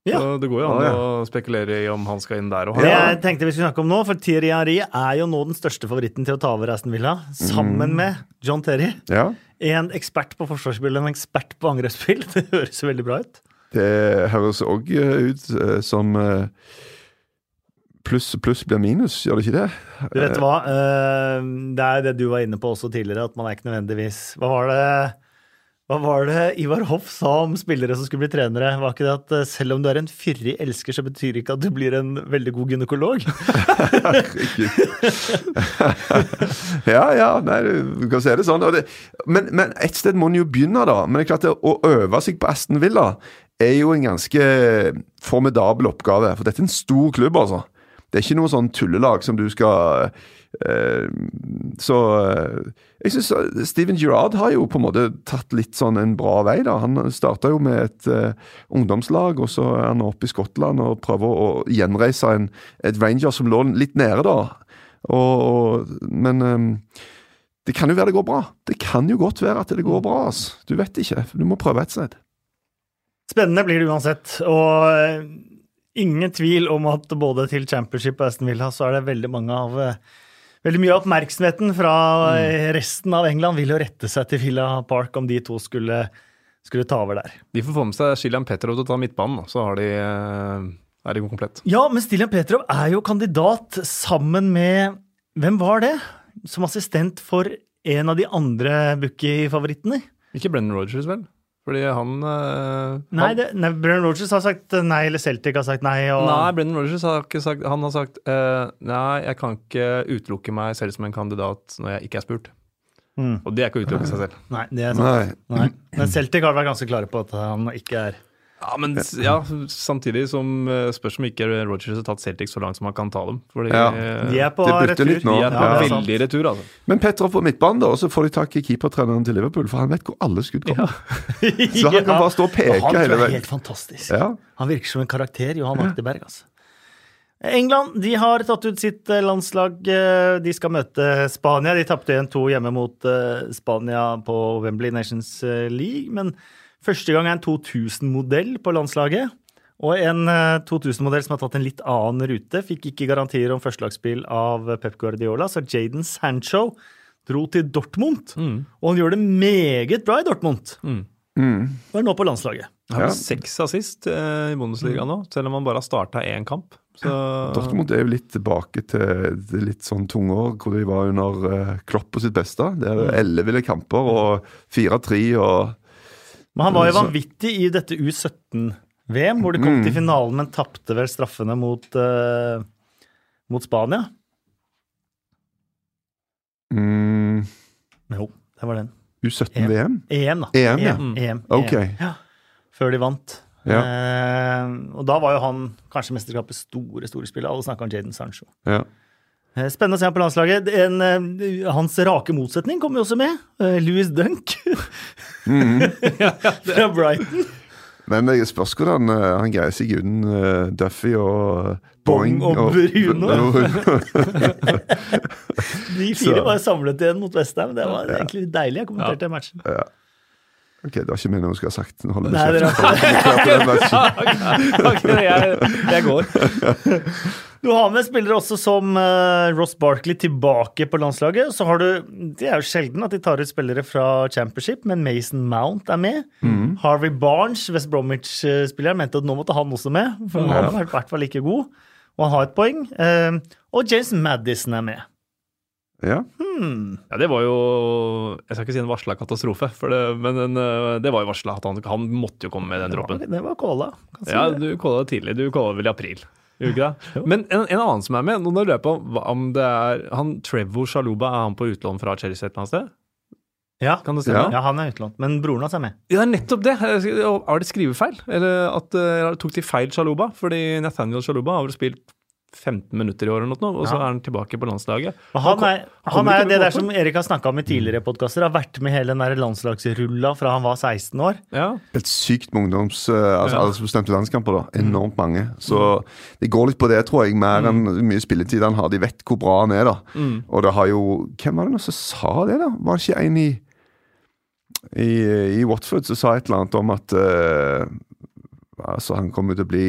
Ja. Så det går jo an Ah, ja. å spekulere i om han skal inn der og Det jeg tenkte vi skulle snakke om nå, for Thierry Henry er jo nå den største favoritten til å ta over Aston Villa, sammen med John Terry. Ja. En ekspert på forsvarsspill og en ekspert på angrepsspill. Det høres veldig bra ut. Det høres òg ut eh, som eh, pluss pluss blir minus, gjør det ikke det? Du vet hva, eh, det er det du var inne på også tidligere, at man er ikke nødvendigvis Hva var det hva var det Ivar Hoff sa om spillere som skulle bli trenere? Var ikke det at eh, selv om du er en fyrig elsker, så betyr det ikke at du blir en veldig god gynekolog? ja, ja, nei, du kan si det sånn. Det, men, men et sted må en jo begynne, da. Men det er klart det, å øve seg på Aston Villa er jo en ganske formidabel oppgave. For dette er en stor klubb, altså. Det er ikke noe sånn tullelag som du skal eh, Så eh, jeg syns Steven Girard har jo på en måte tatt litt sånn en bra vei, da. Han starta jo med et eh, ungdomslag, og så er han oppe i Skottland og prøver å gjenreise en, et Ranger som lå litt nede, da. Og, og, men det kan jo være det går bra. Det kan jo godt være at det går bra. Altså. Du vet ikke. Du må prøve et sted. Spennende blir det uansett. Og eh, ingen tvil om at både til Championship og Aston Villa så er det veldig mange av eh, Veldig mye av oppmerksomheten fra eh, resten av England vil jo rette seg til Villa Park om de to skulle, skulle ta over der. De får få med seg Shilian Petrov til å ta midtbanen, så har de, er de komplett. Ja, men Stiljan Petrov er jo kandidat sammen med Hvem var det? Som assistent for en av de andre Bookie-favorittene? Ikke Brennan Rogers, vel? Fordi han eh, Nei, han, det, nei, Brennan Rogers har sagt nei, eller Celtic har sagt nei. Og, Nei, Brennan Rogers har ikke sagt Han har sagt uh, Nei, jeg kan ikke utelukke meg selv som en kandidat når jeg ikke er spurt. Mm. Og det er ikke å utelukke seg selv. Nei, det er sant. Nei. Nei. Men Celtic har vært ganske klare på at han ikke er Ja, men ja, samtidig som eh, spørs om ikke Rogers har tatt Celtic så langt som han kan ta dem. Fordi Ja. eh, De er på retur. litt nå. de er på Ja, det er veldig retur, altså. Men Petra på midtbanen, da, og så får de tak i keepertreneren til Liverpool, for han vet hvor alle skudd kommer. Så han kan bare stå og peke han hele er helt fantastisk. Ja. Han virker som en karakter, Johan Akteberg, Altså. England de har tatt ut sitt eh, landslag. eh, De skal møte Spania. De tapte 1-2 hjemme mot eh, Spania på Wembley Nations eh, League. Men første gang er en 2000-modell på landslaget. Og en eh, 2000-modell som har tatt en litt annen rute. Fikk ikke garantier om førstelagsspill av Pep Guardiola, så Jaden Sancho dro til Dortmund. Og han gjør det meget bra i Dortmund. Mm. Og er nå på landslaget. Han har Ja. seks assist eh, i Bundesliga nå, selv om han bare har starta én kamp. Så Dortmund er jo litt tilbake til litt sånn tunge år hvor de var under uh, Klopp på sitt beste. Det er elleville kamper og 4-3 og Men han var jo vanvittig i dette U17-VM, hvor de kom Mm. til finalen, men tapte vel straffene mot, uh, mot Spania. mm, Jo, det var den. U17-VM. EM, da. EM, ja. EM, EM, Ok. Ja, før de vant. Ja. Eh, og da var jo han kanskje mesterskapets store store spiller. Alle snakka om Jaden Sancho. Ja. Eh, Spennende å se ham på landslaget. En, eh, hans rake motsetning kommer jo også med. Eh, Louis Dunk fra Brighton. Men det spørs hvordan han greier seg uten Duffy og Boing. Bong og Bruno. Bruno. De fire var samlet igjen mot Westham. Det var egentlig litt deilig. Jeg kommenterte matchen. ok, det var ikke meningen du skulle ha sagt. Nå holder vi Nei, det er kjeft. Jeg, jeg, jeg går. Du har med spillere også som eh, Ross Barkley tilbake på landslaget. Så har du, Det er jo sjelden at de tar ut spillere fra Championship, men Mason Mount er med. Harvey Barnes, West Bromwich-spilleren, mente at nå måtte han også med. For han var i hvert fall like god, og han har et poeng. Eh, og James Madison er med. Ja. Ja, det var jo Jeg skal ikke si en varsla katastrofe, for det, men en, eh, det var jo varsla at han, han måtte jo komme med den droppen. Det var Kåla. si Ja, du calla det tidlig. Du calla vel i april. Gjorde ikke det? Men en, en annen som er med, nå lurer jeg på om det er han Trevor Shaluba, er han på utlån fra Chelsea et eller annet sted? Ja. Det ja, han er utlånt. Men broren hans er med. Ja, nettopp det! Er det skrivefeil? Eller at uh, tok de feil Shaluba? Fordi Nathaniel Shaluba har vel spilt 15 minutter i år eller noe, og så Ja. er han tilbake på landslaget. Og han kom- er, han er det der som Erik har snakka om i tidligere podkaster. Har vært med hele den der landslagsrulla fra han var 16 år. Ja. Helt sykt med ungdoms... eh, altså Ja. aldersbestemte landskamper. da, Enormt mange. Så det går litt på det, tror jeg, mer enn mye spilletid han har. De vet hvor bra han er, da. Mm. Og det har jo Hvem var det nå som sa det, da? Var det ikke en i i, i Watford som sa et eller annet om at uh, Altså, han kommer til å bli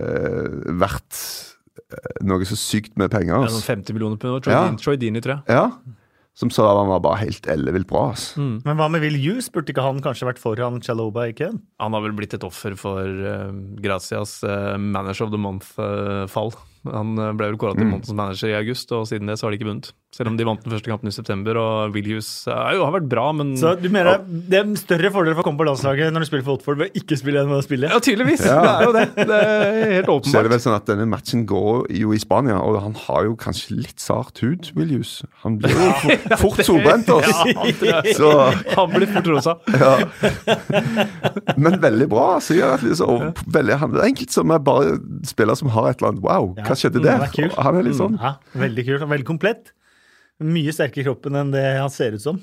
uh, verdt eh, noe så sykt med penger. Ja, Altså. sånn 50 millioner pund. Troy, Ja. Troy Dini, tror jeg. Ja. Som sa han var bare helt ellevilt bra. Altså. Mm. Men hva med Will Hughes? Burde ikke han kanskje vært foran Chaloba ikke? Han har vel blitt et offer for uh, Gracias uh, Manager of the Month-fall. Han eh, ble vel kåra til månedens manager i august, og siden det så har de ikke vunnet. Selv om de vant den første kampen i september, og Willius er jo, har vært bra, men Så du mener det er en større fordel for å komme på landslaget når du spiller for Watford ved å ikke spille enn ved å spille? Ja, tydeligvis! Ja. Det er jo det. Det er helt Så er det åpenbart. vel sånn at denne matchen går jo i Spania, og han har jo kanskje litt sart hud, Willius. Han blir jo fort, fort solbrent. Ja, Altså. Så, han blir fort rosa. ja. Men veldig bra. Så og veldig, han er enkelt som er bare spillere som har et eller annet Wow, Ja. Hva skjedde Mm, der? er kult, Han er litt sånn Ja, veldig kult veldig komplett. Mye sterkere i kroppen enn det han ser ut som.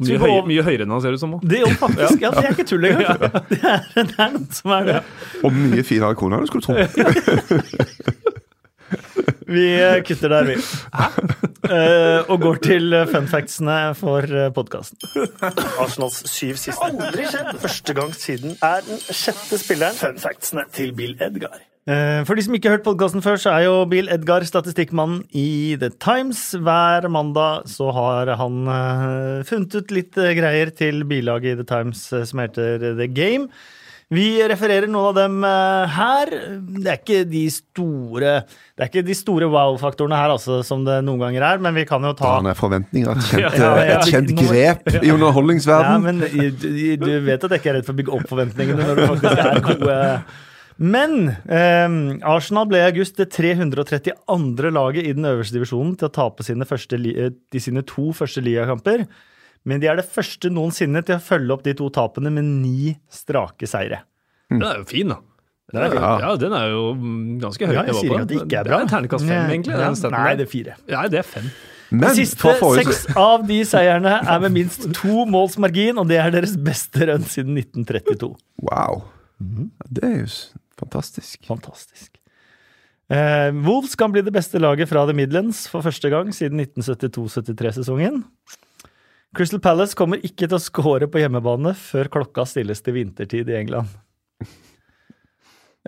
Mye, høy, mye høyere enn han ser ut som òg. Det faktisk, ja, det er ikke tull engang. Det, er, det er noen som er det. Og mye finere kone enn du skulle tro. Vi eh, kutter der, vi. Eh, og går til eh, fun factsene for podkasten. Arsenals syv siste. Aldri skjedd! Første gang siden er den sjette spilleren. Fun factsene til Bill Edgar. Eh, For de som ikke har hørt podkasten før, så er jo Bill Edgar statistikkmannen i The Times. Hver mandag så har han eh, funnet ut litt eh, greier til bilaget i The Times som heter The Game. Vi refererer noen av dem her. Det er ikke de store Det ikke de store wow-faktorene her, altså, som det noen ganger er, men vi kan jo ta Han er forventninger. Et kjent, Ja, ja, et kjent grep i ja, men i- Du vet at jeg ikke er redd for å bygge opp forventningene når du faktisk er gode. Men eh, Arsenal ble i august det 332. laget i den øverste divisjonen til å tape sine, første, eh, de sine to første ligakamper. Men de er det første noensinne til å følge opp de to tapene med ni strake seire. Den er jo fin, da. Den er, Ja. ja, den er jo mm, ganske høyt Ja, jeg sier ikke at det ikke er bra. Det er terningkast fem, egentlig. Ja, den Nei, det er fire. Nei, det er fem. Men De siste seks av de seierne er med minst to måls margin, og det er deres beste rønn siden 1932. Wow. Mhm. Det er jo fantastisk. Fantastisk. Eh, Wolves kan bli det beste laget fra The Midlands for første gang siden 1972-73-sesongen. Crystal Palace kommer ikke til å score på hjemmebane før klokka stilles til vintertid i England.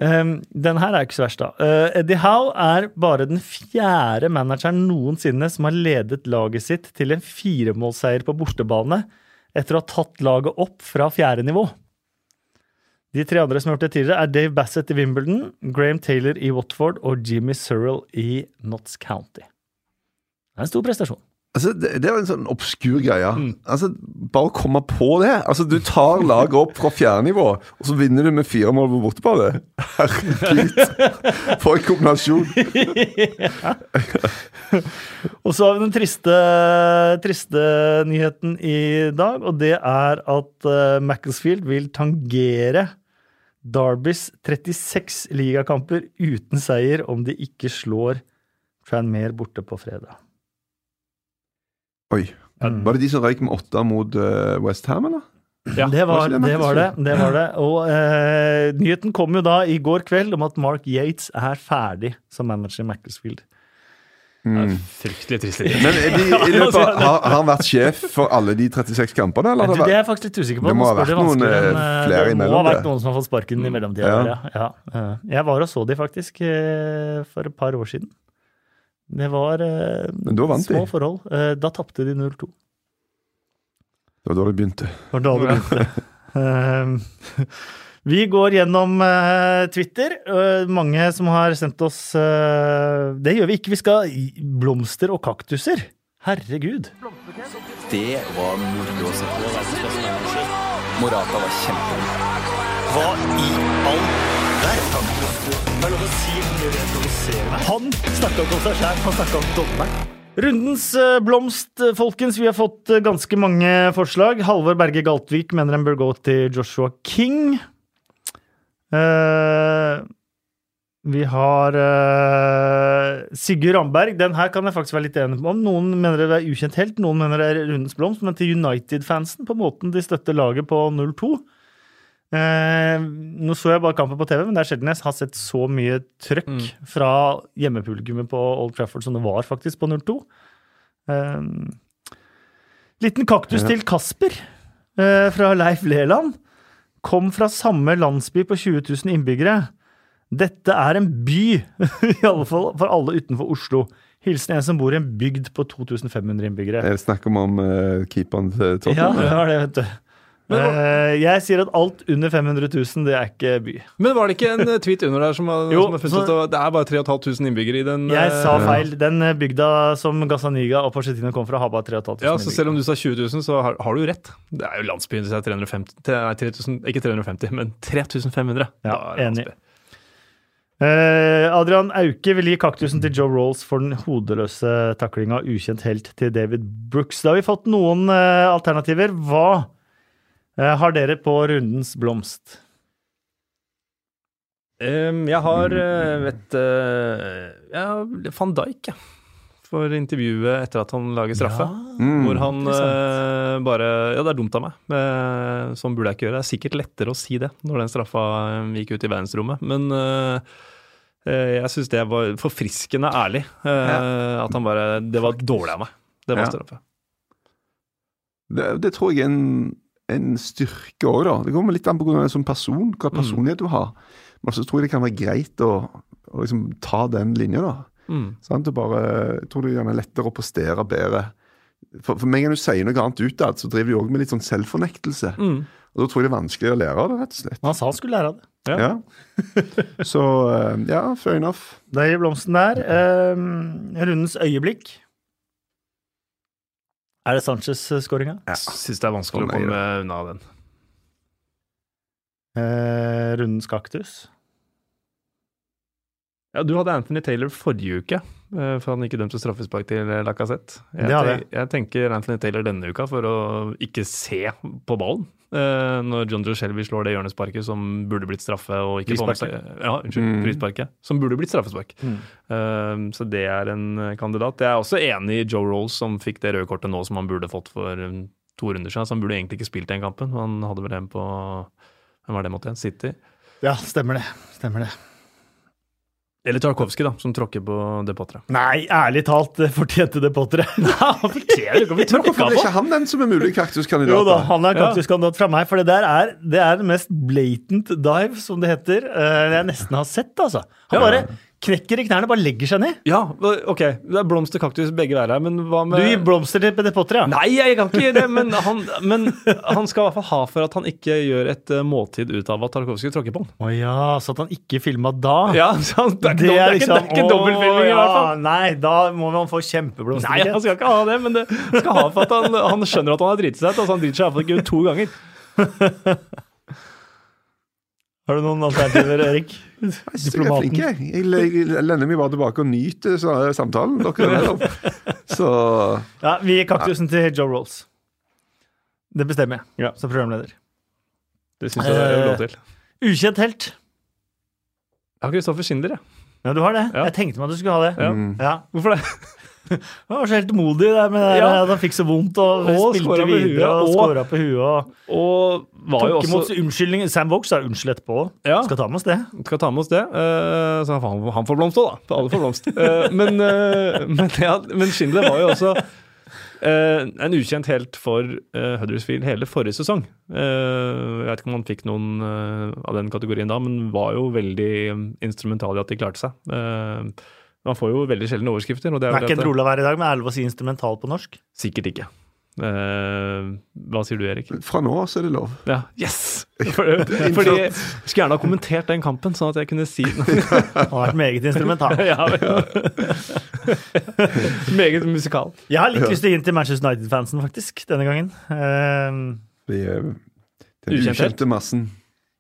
Um, den her er ikke så verst, da. Uh, Eddie Howe er bare den fjerde manageren noensinne som har ledet laget sitt til en firemålseier på bortebane etter å ha tatt laget opp fra fjerde nivå. De tre andre som har gjort det tidligere, er Dave Bassett i Wimbledon, Graham Taylor i Watford og Jimmy Surrell i Notts County. Det er en stor prestasjon. Altså, det, det er en sånn obskur greie. Mm. Altså, bare å komme på det. Altså, Du tar laget opp fra fjernivå, og så vinner du med fire mål på bortebane. Herregud! For en kombinasjon. Og så har vi den triste, triste nyheten i dag, og det er at uh, Macclesfield vil tangere Darbys 36 ligakamper uten seier om de ikke slår Tranmere borte på fredag. Oi. Mm. Var det de som røyk med åtte mot uh, West Ham, eller? Ja, det, var, det det, var det, det var det. Og eh, nyheten kom jo da i går kveld om at Mark Yates er ferdig som manager i Macclesfield. Mm. Fryktelig trist. Men de, løpet av, har, han vært sjef for alle de 36 kampene, eller? Det det er jeg faktisk litt usikker på. Det må ha vært noen, eh, eh, flere Det må ha vært noen som har fått sparken i mellomtida. Ja. Ja. Ja. Jeg var og så de faktisk eh, for et par år siden. Det var vant de. små forhold. Da tapte de 0-2. Det var da det begynte. Det var da det begynte. Vi går gjennom uh, Twitter. Uh, mange som har sendt oss uh, Det gjør vi ikke. Vi skal blomster og kaktuser. Herregud. Det var moro å se på. Morata var kjempegod. Hva i all verden? Det er lov å si mye meg. Han snakka ikke om seg sjæl, han snakka om dommeren. Rundens blomst, folkens. Vi har fått ganske mange forslag. Halvor Berge Galtvik mener en bør gå til Joshua King. Eh, vi har uh, Sigurd Ramberg. Den her kan jeg faktisk være litt enig om. Noen mener det er ukjent helt, noen mener det er rundens blomst. Men til United-fansen, på måten de støtter laget på 0-2 uh, nå så jeg bare kampen på TV, men det er sjelden jeg har sett så mye trøkk Mm. fra hjemmepublikummet på Old Trafford som det var faktisk på 0-2. Uh, liten kaktus Ja. til Kasper eh, fra Leif Leland. Kom fra samme landsby på 20 000 innbyggere. Dette er en by, i alle fall for alle utenfor Oslo. Hilsen en som bor i en bygd på 2500 innbyggere. Jeg snakker om, om eh, keeperen til Ja, det var det, vet du. Eh, jeg sier at alt under 500 000, det er ikke by. Men var det ikke en eh, tweet under der som har, Jo, som har funnet ut at det er bare 3500 innbyggere i den Jeg eh, sa feil. Den eh, bygda som Gazaniga og Porcetino kom fra, har bare 3500 Ja, så selv om du sa 20 000, så har, har du jo rett. Det er jo landsbyen til 350 til- Nei, 3000, ikke 350, men 3500. Ja, er enig. Eh, Adrian Auke vil gi kaktusen til Joe Rolls for den hodeløse taklinga ukjent helt til David Brooks. Da har vi fått noen uh, alternativer. Hva eh, har dere på rundens blomst? Um, jeg har eh, vet uh, ja, Van Dijk, jeg. For intervjuet etter at han lager straffe. Ja, Hvor han eh, bare Ja, det er dumt av meg. Eh, sånn burde jeg ikke gjøre. Det er sikkert lettere å si det når den straffa eh, gikk ut i verdensrommet. Men eh, eh, jeg syns det var forfriskende ærlig. Ja. At han bare Det var dårlig av meg. Det var Ja. straffe. Det, det tror jeg er en, en styrke òg, da. Det kommer litt an på hvordan du er som person, hva personlighet du har. Men så tror jeg det kan være greit å, å liksom ta den linja, da. Mm. Sånn, bare, jeg tror det er gjerne lettere å postere bedre. For, for meg når du sier noe annet utad, så driver du òg med litt sånn selvfornektelse. Mm. Og da tror jeg det er vanskelig å lære av det, rett og slett. Han sa han skulle lære av det. Ja. Ja. Så eh, ja, fair enough. Det gir blomsten der. Eh, rundens øyeblikk. Er det Sanchez-skåringa? Ja. Syns det er vanskelig Sånn å komme unna den. Eh, rundens kaktus. Ja, Du hadde Anthony Taylor forrige uke, eh, for han ikke dømte straffespark til eh, Lacassette. Jeg, jeg tenker Anthony Taylor denne uka for å ikke se på ballen. Eh, når John Joe Shelby slår det hjørnesparket som burde blitt straffe og ikke Ja, unnskyld, Mm. Som burde blitt straffespark. Mm. Eh, så det er en eh, kandidat. Jeg er også enig i Joe Rolls, som fikk det røde kortet nå som han burde fått for to runder siden. Så han burde egentlig ikke spilt den kampen. Han hadde vel en på Hvem var det mot igjen? City? Ja, stemmer det. Stemmer det. Eller Tarkovskij, da, som tråkker på det Potre. Nei, ærlig talt, fortjente det Potteret. Hvorfor er ikke han den som er mulig kaktuskandidat? Jo da, han er kaktuskandidat fra meg, for det der er, det er den mest blatant dive, som det heter, eh, jeg nesten har sett, altså. Han Ja. bare knekker i knærne, bare legger seg ned. Ja, ok. Det er blomster, kaktus, begge veier her, men hva med Du gir blomster til det Potter, ja? Nei, jeg kan ikke gjøre det, men han, men han skal i hvert fall ha for at han ikke gjør et eh, måltid ut av at Tarkovskij tråkker på han. Å ja, så at han ikke filma da. Ja, så han, det er det er ikke, det er ikke dobbeltfilming i hvert fall. Nei, da må man få kjempeblomster. Nei, han skal ikke ha det, men det skal ha for at han, han skjønner at han har driti seg ut. Altså han driter seg iallfall ikke ut to ganger. Har du noen alternativer, Erik? Jeg synes jeg er flink, jeg. Jeg le- lener meg bare tilbake og nyter så- samtalen. Dere er Så Ja, vi gir kaktusen til Joe Rolls. Det bestemmer jeg, Ja. som programleder. Det syns jeg det er lov til. Ukjent helt. Jeg har Kristoffer Schindler, jeg. Ja, du har det. Ja. Jeg tenkte meg at du skulle ha det. Ja. Ja. Hvorfor det? Han var så helt modig der med det, Ja. at han fikk så vondt og, Og spilte videre og og- skåra på huet. Og Og var jo også unnskyldning. Sam Vokes sa unnskyld etterpå. Ja. Skal ta med oss det. Skal ta med oss det. Uh, så han, han får blomst òg, da. Alle får blomst. uh, men, uh, men, ja, men Schindler var jo også eh, en ukjent helt for uh, Huddersfield hele forrige sesong. Eh, jeg vet ikke om han fikk noen eh, av den kategorien da, men var jo veldig um, instrumental i at de klarte seg. Eh, man får jo veldig sjelden overskrifter. Og det er Det er ikke en rolig å være i dag, men er det lov å si instrumental på norsk? Sikkert ikke. Uh, hva sier du, Erik? Fra nå av så er det lov. Ja, yes! For, fordi jeg skulle gjerne ha kommentert den kampen, sånn at jeg kunne si noe. Han har vært meget instrumental. ja. Meget musikal. Jeg har litt lyst til å gi den til Manchester United-fansen, faktisk, denne gangen. Uh, Vi, eh, den ukjente massen.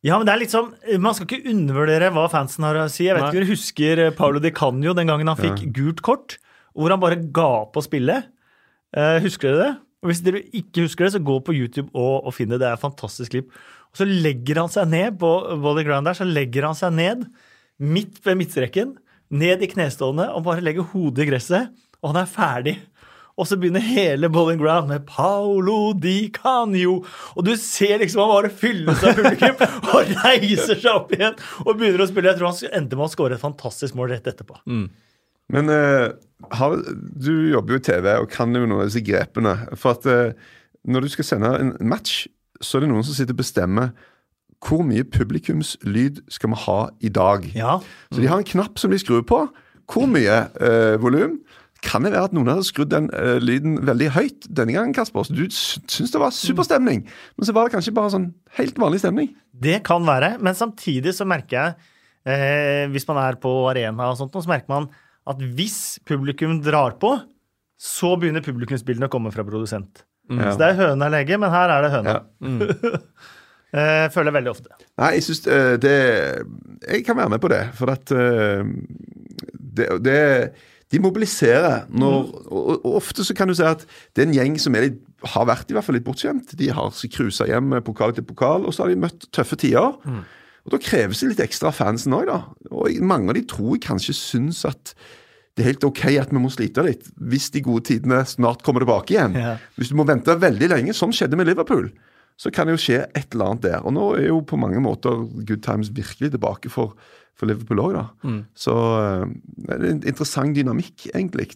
Ja, men det er litt sånn, Man skal ikke undervurdere hva fansen har å si. Jeg vet ikke dere husker Paulo Paolo Di Canio den gangen han fikk gult kort, hvor han bare ga på spille. Eh, husker dere det? Og Hvis dere ikke husker det, så gå på YouTube og, og finn det. Det er et fantastisk klipp. Og Så legger han seg ned på volley ground der, så legger han seg ned midt ved midtstreken, ned i knestående, og bare legger hodet i gresset, og han er ferdig. Og så begynner hele bowling ground med Paolo Di Canio. Og du ser liksom han bare fylles av publikum og reiser seg opp igjen og begynner å spille. Jeg tror han endte med å skåre et fantastisk mål rett etterpå. Men uh, har, du jobber jo i TV og kan jo noen av disse grepene. For at uh, når du skal sende en match, så er det noen som sitter og bestemmer hvor mye publikumslyd skal vi ha i dag. Ja, Så de har en knapp som de skrur på. Hvor mye uh, volum? Kan det være at noen hadde skrudd den uh, lyden veldig høyt denne gangen, Kasper? Så du sy- syns det var superstemning, men så var det kanskje bare sånn helt vanlig stemning. det kan være. Men samtidig så merker jeg, eh, hvis man er på arena og sånt, så merker man at hvis publikum drar på, så begynner publikumsbildene å komme fra produsent. Ja. Så det er høna lege, men her er det høna. Ja. Eh, føler jeg veldig ofte. Nei, jeg syns eh, det Jeg kan være med på det, for at det, det De mobiliserer når og, og ofte så kan du si at det er en gjeng som er litt, har vært i hvert fall litt bortskjemt. De har cruisa hjem med pokal til pokal, og så har de møtt tøffe tider. Og Da kreves det litt ekstra fansen òg, da. Og mange av de tror jeg kanskje syns at det er helt OK at vi må slite litt, hvis de gode tidene snart kommer tilbake igjen. Ja. Hvis du må vente veldig lenge, sånn skjedde med Liverpool, så kan det jo skje et eller annet der. Og nå er jo på mange måter good times virkelig tilbake for, for Liverpool òg, da. Så eh, det er en interessant dynamikk, egentlig.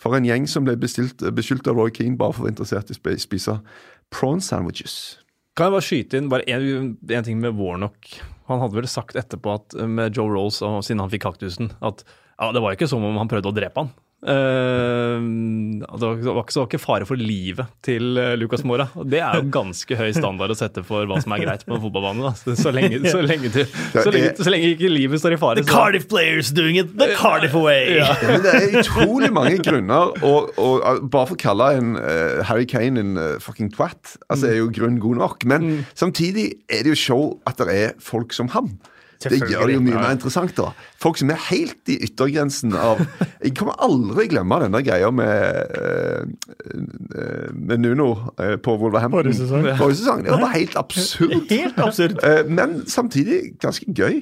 For en gjeng som ble bestilt, beskyldt av Roy Keane bare for å være interessert i å spise prawn sandwiches. Kan jeg bare skyte inn bare en, en ting med Warnock? Han hadde vel sagt etterpå at eh, med Joe Rolls, siden han fikk kaktusen, at ja, det var ikke som om han prøvde å drepe han. Eh, det var, det var ikke så ikke fare for livet til eh, Lucas Mora. Og det er jo ganske høy standard å sette for hva som er greit på en fotballbane. Da. Så, så, lenge, så, lenge du, så, lenge, så lenge ikke livet står i fare. The så- Cardiff players doing it the Cardiff way! Ja, men det er utrolig mange grunner, og, og, og bare for å kalle en uh, Harry Kane en uh, fucking twat, altså er jo grunn god nok. Men samtidig er det jo show at det er folk som ham. Det gjør det jo mye mer interessant, da. Folk som er helt i yttergrensen av Jeg kommer aldri glemme denne greia med, eh, eh, med Nuno eh, på Wolverhampton. Forrige sesong. Forrige sesong. Det var helt absurd. Helt absurd. Men samtidig ganske gøy.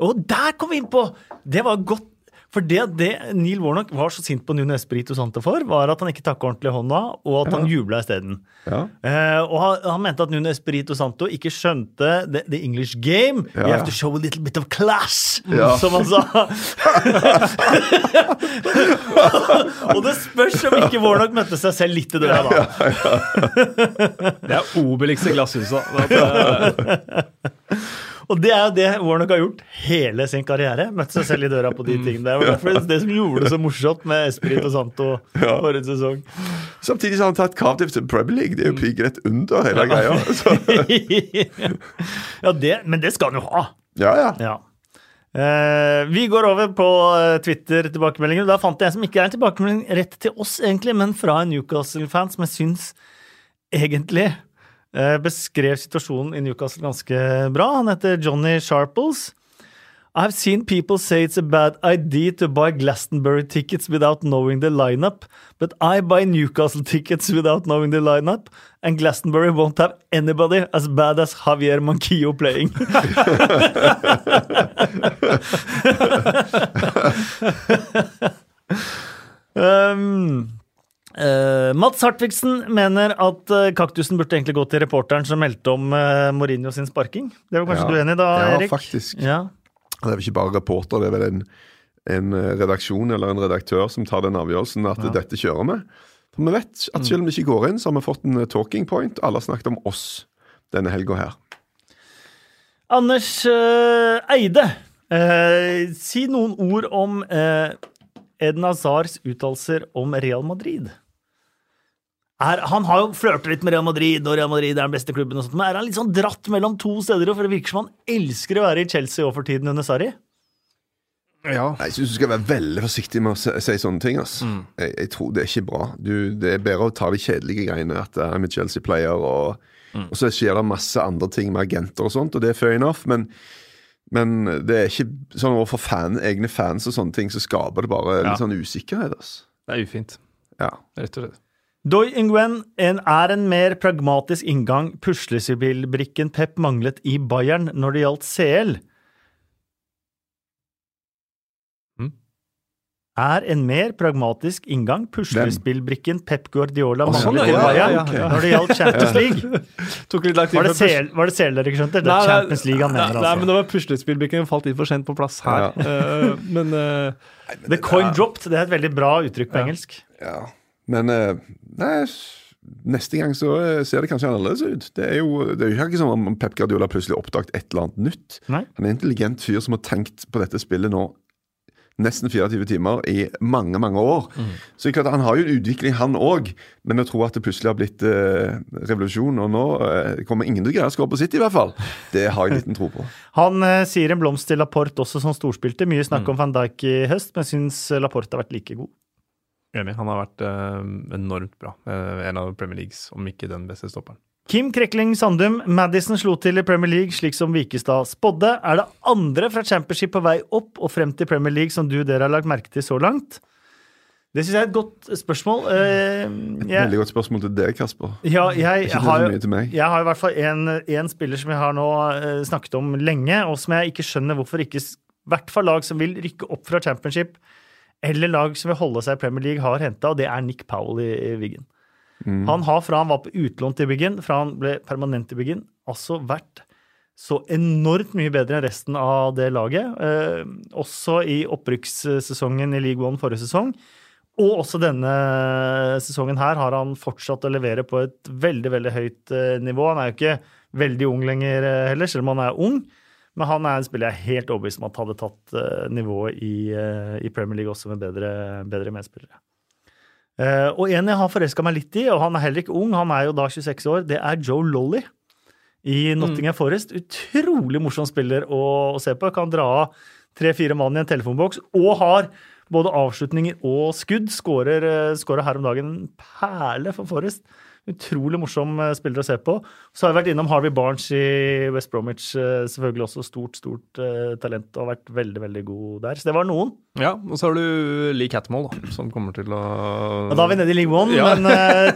Og der kom vi inn på! Det var godt. For det, det Neil Warnock var så sint på Nuno Espirito Santo for, var at han ikke takka ordentlig hånda, og at han jubla isteden. Ja. Uh, og han, han mente at Nuno Espirito Santo ikke skjønte the, the English game. Ja. You have to show a little bit of class, Ja. som han sa. og det spørs om ikke Warnock møtte seg selv litt i døra da. Det er Obelix i glasshuset. Og det er jo det Warnock har gjort hele sin karriere. Møtt seg selv i døra på de tingene. der. Det var det som gjorde det så morsomt med Esprit og Santo Ja. forrige sesong. Samtidig så har han tatt Cardiff til Premier League. Det er jo piken rett under, hele greia. Så, ja, det, men det skal han jo ha. ja, ja. Ja. Eh, vi går over på eh, Twitter-tilbakemeldinger. Da fant jeg en som ikke er en tilbakemelding rett til oss, egentlig, men fra en Newcastle-fan som jeg syns egentlig beskrev situasjonen i Newcastle ganske bra. Han heter Johnny Sharples. I've seen people say it's a bad idea to buy Glastonbury tickets without knowing the lineup, but I buy Newcastle tickets without knowing the lineup, and Glastonbury won't have anybody as bad as Javier Manquillo playing. Um, Mats Hartvigsen mener at uh, kaktusen burde egentlig gå til reporteren som meldte om uh, Mourinho sin sparking. Det var kanskje Ja. du enig i da, Ja, Erik? faktisk. Ja. Det er vel ikke bare reporter, det er vel en, en redaksjon eller en redaktør som tar den avgjørelsen at dette kjører vi. For vi vet at selv om det ikke går inn, så har vi fått en talking point. Alle har snakket om oss denne helga her. Anders Eide, si noen ord om Eden Hazars uttalelser om Real Madrid. Er, han har jo flørta litt med Real Madrid, og Real Madrid er den beste klubben. og sånt, Men er han litt sånn dratt mellom to steder? For det virker som han elsker å være i Chelsea og for tiden under Sarri. Ja. Jeg syns du skal være veldig forsiktig med å si, si sånne ting. ass. Jeg, jeg tror det er ikke bra. Du, det er bedre å ta de kjedelige greiene. At det er med Chelsea-player, og, og så skjer det masse andre ting med agenter og sånt, og det er fair enough, men, men det er ikke sånn overfor fan, egne fans og sånne ting, så skaper det bare Ja. litt sånn usikkerhet. Altså. Det er ufint, Ja. rett og slett. Doi Nguyen en, er en mer pragmatisk inngang puslespillbrikken Pep manglet i Bayern når det gjaldt CL. Mm. Er en mer pragmatisk inngang puslespillbrikken Pep Guardiola sånn, manglet i Bayern ja, ja. når det gjaldt Champions League? Var det CL, var det CL dere ikke skjønte? Det er Champions League han mener, Nei, men altså. det var puslespillbrikken falt litt for sent på plass her. Eh, men eh, The coin dropped, det er et veldig bra uttrykk på Ja. engelsk. Ja, men eh, nei, neste gang så eh, ser det kanskje annerledes ut. Det er jo det er jo ikke som om Pep Guardiola plutselig oppdaget et eller annet nytt. Nei. Han er en intelligent fyr som har tenkt på dette spillet nå nesten 24 timer i mange, mange år. Så det er klart han har jo en utvikling, han òg. Men å tro at det plutselig har blitt eh, revolusjon, og nå eh, kommer ingen til å greie å skåre på sitt, i hvert fall. Det har jeg liten tro på. Han eh, sier en blomst til Laporte også som storspilte. Mye snakk om van Dijk i høst, men syns Laporte har vært like god. Enig, han har vært eh, enormt bra. Eh, en av Premier Leagues, om ikke den beste stopperen. Kim Krekling Sandum, Madison slo til i Premier League slik som Vikestad spådde. Er det andre fra Championship på vei opp og frem til Premier League som du dere har lagt merke til så langt? Det syns jeg er et godt spørsmål. Et jeg, Veldig godt spørsmål til deg, Kasper. ja, jeg, Ikke har så mye til meg. jeg har i hvert fall en, en spiller som jeg har nå uh, snakket om lenge, og som jeg ikke skjønner hvorfor ikke i hvert fall lag som vil rykke opp fra championship, eller lag som vil holde seg i Premier League, har henta, og det er Nick Powell i, i Wiggen. Mm. Han har fra han var på utlån til Wiggen, fra han ble permanent i Wiggen, altså vært så enormt mye bedre enn resten av det laget. Eh, også i opprykkssesongen i League One forrige sesong. Og også denne sesongen her har han fortsatt å levere på et veldig veldig høyt eh, nivå. Han er jo ikke veldig ung lenger eh, heller, selv om han er ung. Men han er en spiller jeg er helt overbevist om at hadde tatt eh, nivået i, eh, i Premier League også med bedre, bedre medspillere. Uh, og en jeg har forelska meg litt i, og han er heller ikke ung, han er jo da 26 år, det er Joe Lolly i Nottingham Forest. Utrolig morsom spiller å, å se på. Kan dra av tre-fire mann i en telefonboks, og har både avslutninger og skudd. Skårer, skårer her om dagen en perle for Forest. Utrolig morsom eh, spiller å se på. Så har jeg vært innom Harvey Barnes i West Bromwich. eh, Selvfølgelig også stort, stort eh, talent og har vært veldig, veldig god der. Så det var noen. Ja, og så har du Lee Catmull, da, som kommer til å Og da er vi nede i League One, Ja. men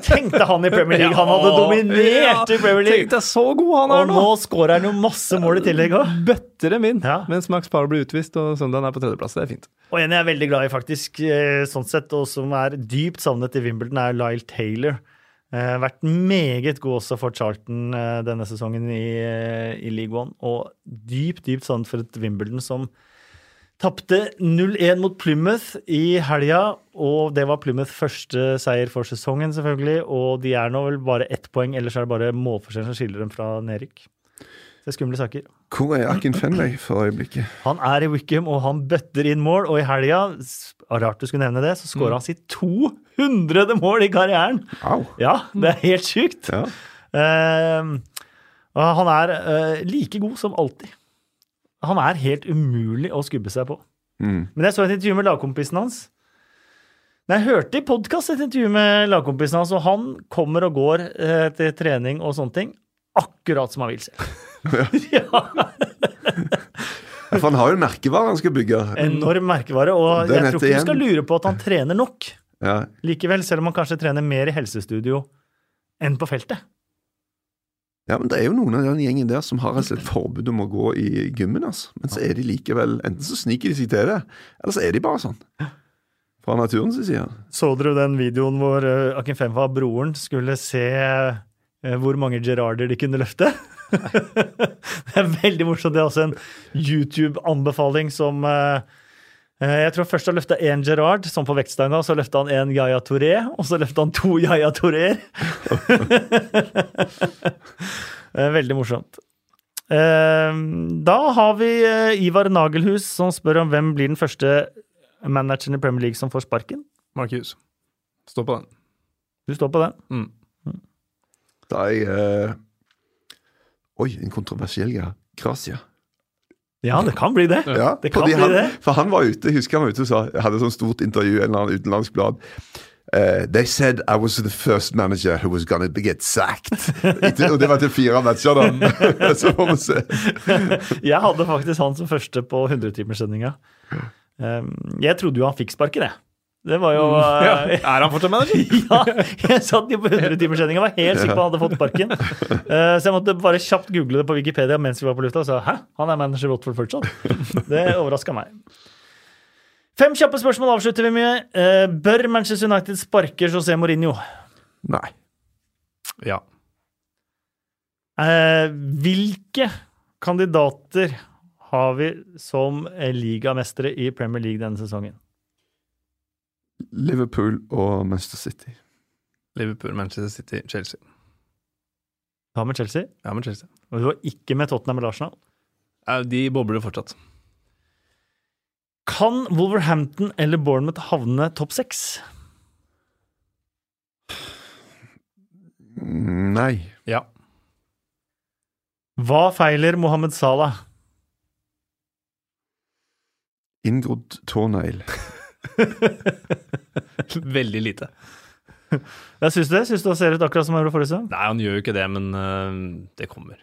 tenkte han i Premier League. Han hadde dominert i Premier League. tenkte jeg så god han er Og nå! nå skårer han jo masse mål i tillegg òg. Bøtter dem inn, Ja. mens Max Power blir utvist og søndagen er på tredjeplass. Det er fint. Og en jeg er veldig glad i, faktisk, sånn sett, og som er dypt savnet i Wimbledon, er Lyle Taylor. Eh, vært meget god også for Charlton eh, denne sesongen i, eh, i League One. Og dypt, dypt sånn for et Wimbledon som tapte 0-1 mot Plymouth i helga. Og det var Plymouths første seier for sesongen, selvfølgelig. Og de er nå vel bare ett poeng, ellers er det bare målforskjellen som skiller dem fra nedrykk. Det er skumle saker. Hvor er Akin Fenway for øyeblikket? Han er i Wickham, og han bøtter inn mål. Og i helga, rart du skulle nevne det, så skåra han sitt 200. mål i karrieren! Au. Ja, det er helt sjukt. Ja. Uh, han er uh, like god som alltid. Han er helt umulig å skubbe seg på. Mm. Men jeg så et intervju med lagkompisen hans. Nei, jeg hørte i podkast et intervju med lagkompisen hans, og han kommer og går uh, til trening og sånne ting akkurat som han vil selv. ja. For han har jo en merkevare han skal bygge. Enorm merkevare. Og Den jeg tror ikke du skal lure på at han trener nok Ja. likevel, selv om han kanskje trener mer i helsestudio enn på feltet. ja, men det er jo noen av den gjengen der som har et forbud om å gå i gymmen, altså. Men så er de likevel Enten så sniker de seg til det, eller så er de bare sånn. fra naturens side. Så dere den videoen hvor uh, Akin Femfa, broren, skulle se eh, hvor mange Gerarder de kunne løfte? det er veldig morsomt. Det er også en YouTube-anbefaling som eh, eh, jeg tror først han løfta én Gerard, som på vektsteina. så løfta han én Yaya Touré, og så løfta han to Yaya Touréer. Eh, veldig morsomt. Da har vi Ivar Nagelhus som spør om hvem blir den første manageren i Premier League som får sparken. Markus. Stå på den. Du står på den? Mm. Da er jeg Oi, en kontroversiell greie. Gracia. Ja, det kan bli det. Ja, Det kan bli han, det. For han var ute, husker han var ute og sa hadde et sånt stort intervju i en eller annen utenlandsk blad. Uh, they said I was the first manager who was gonna get sacked. Etter- og det var til fire matcher, da. Så får vi se. Jeg hadde faktisk han som første på 100-timerssendinga. Um, jeg trodde jo han fikk sparken, jeg. Det var jo Ja. uh, Er han fortsatt manager? Ja, jeg satt jo på 100-timerssendinga og var helt sikker på at han hadde fått sparken. Uh, så jeg måtte bare kjapt google det på Wikipedia mens vi var på lufta og sa hæ, han er manager i Watford fortsatt. Det overraska meg. Fem kjappe spørsmål avslutter vi med. Uh, bør Manchester United sparke José Mourinho? Nei. Ja. Uh, hvilke kandidater har vi som eh, ligamestere i Premier League denne sesongen? Liverpool og Manchester City. Liverpool, Manchester City, Chelsea. Ta med Chelsea. Ja, med Chelsea. Og du var ikke med Tottenham eller Arsenal. De bobler fortsatt. Kan Wolverhampton eller Bournemouth havne topp seks? Nei. Ja. Hva feiler Mohammed Salah? Inngrodd tånegl. Veldig lite. Jeg syns det. Syns du han ser ut akkurat som han gjorde forrige sesong? Nei, han gjør jo ikke det, men øh, det kommer.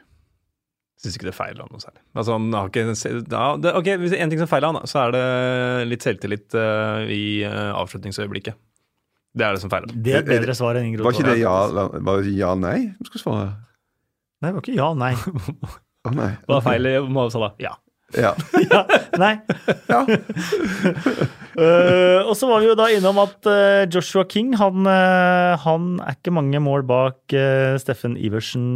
Syns ikke det feiler han noe særlig. Altså, han har ikke ja, det, Ok, hvis det er én ting som feiler han, så er det litt selvtillit øh, i øh, avslutningsøyeblikket. Det er det som feiler han. Det er et bedre svar enn Ingrid. Var ikke det ja var det ja nei du skulle svare? Nei, det var ikke ja, nei. Å nei. Hva feiler Mohammed Salah? Ja. Ja. Ja, nei. ja. uh, og så var vi jo da innom at uh, Joshua King han, uh, han er ikke mange mål bak Steffen Iversen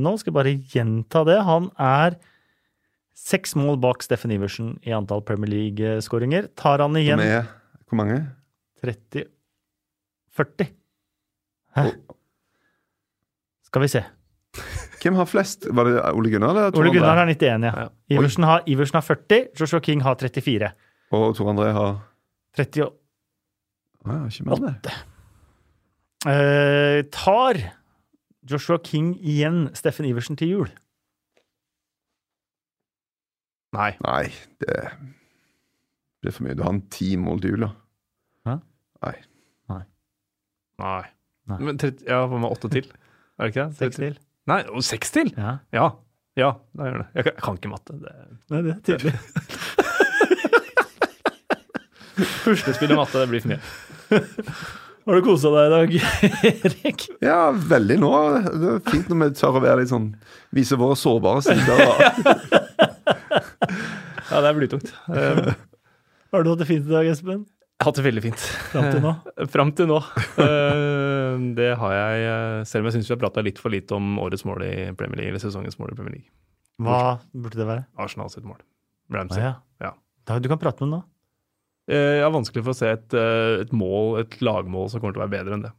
nå. Skal bare gjenta det. Han er seks mål bak Steffen Iversen i antall Premier League-skåringer. Tar han igjen Med hvor mange? 30 40. Hæ? Skal vi se. Hvem har flest? Var det Ole Gunnar eller Ole Gunnar har 91, ja. Ja. Iversen har, Iversen har 40. Joshua King har 34. Og Tor André har 38. Å ja, ikke mer enn det. Uh, tar Joshua King igjen Steffen Iversen til jul? Nei. Nei, det blir for mye. Du har en ti mål til jul, da. Hæ? Nei. Nei. Nei. Men 30, ja, hva med åtte til? Er det ikke det? Seks til? Nei, og seks til? Ja. Ja. Ja, da gjør det. Jeg kan, jeg kan ikke matte. Det, Nei, det er tydelig. Puslespill og matte, det blir for mye. Har du kosa deg i dag, Erik? Ja, veldig nå. Det er fint når vi tør å være litt sånn Vise våre sårbare sider. Ja, det er blytungt. Eh, Har du hatt det fint i dag, Espen? Jeg har hatt det veldig fint. Fram til nå? Fram til nå. Eh, Det har jeg, eh, selv om jeg syns vi har prata litt for lite om årets mål i Premier League, eller sesongens mål i Premier League. Hva burde det være? Arsenal sitt mål. Ramsey. Ah, ja. Ja. Du kan prate med ham. Eh, Jeg har vanskelig for å se et, eh, et mål, et lagmål som kommer til å være bedre enn det.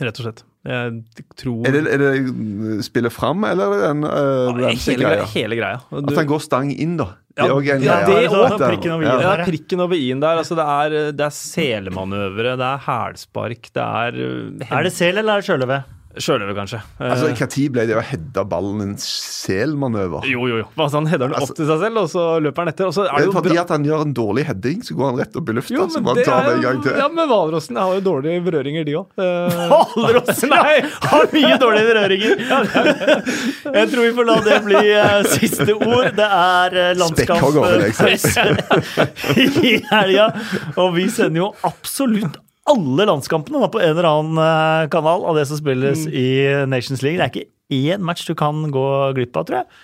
Rett og slett. Jeg tror Er det, er det spillet fram, eller er det den uh, Ja, hele, Ramsey-greia? hele greia. Du... At han går stang inn, da. Det er også en ja, greie. det Ja, også. Prikken over i-en. Ja, der, prikken over i-en der. Altså, det er, det er selemanøvre, det er hælspark, det er uh, Er det sel eller er det sjøløve? Sjøløve, kanskje. Altså, Eh, Når ble det å heade ballen en selmanøver? jo, jo, jo. Altså, han header den opp Altså- til seg selv, og så løper han etter. Og så er Det jo fordi bra. at han gjør en dårlig heading, så går han rett opp i lufta. Jo, så men må han det ta det en gang til. Ja, men Hvalrossen har jo dårlige berøringer, de òg. Hvalrossen Nei. har mye dårlige berøringer! Jeg tror vi får la det bli uh, siste ord. Det er uh, jeg i helga, og vi sender jo absolutt alle landskampene da, på en eller annen eh, kanal av det som spilles i Nations League. Det er ikke én match du kan gå glipp av, tror jeg.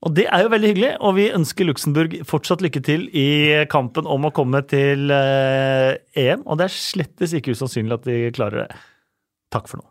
Og det er jo veldig hyggelig, og vi ønsker Luxembourg fortsatt lykke til i kampen om å komme til eh, EM. Og det er slettes ikke usannsynlig at de klarer det. Takk for nå.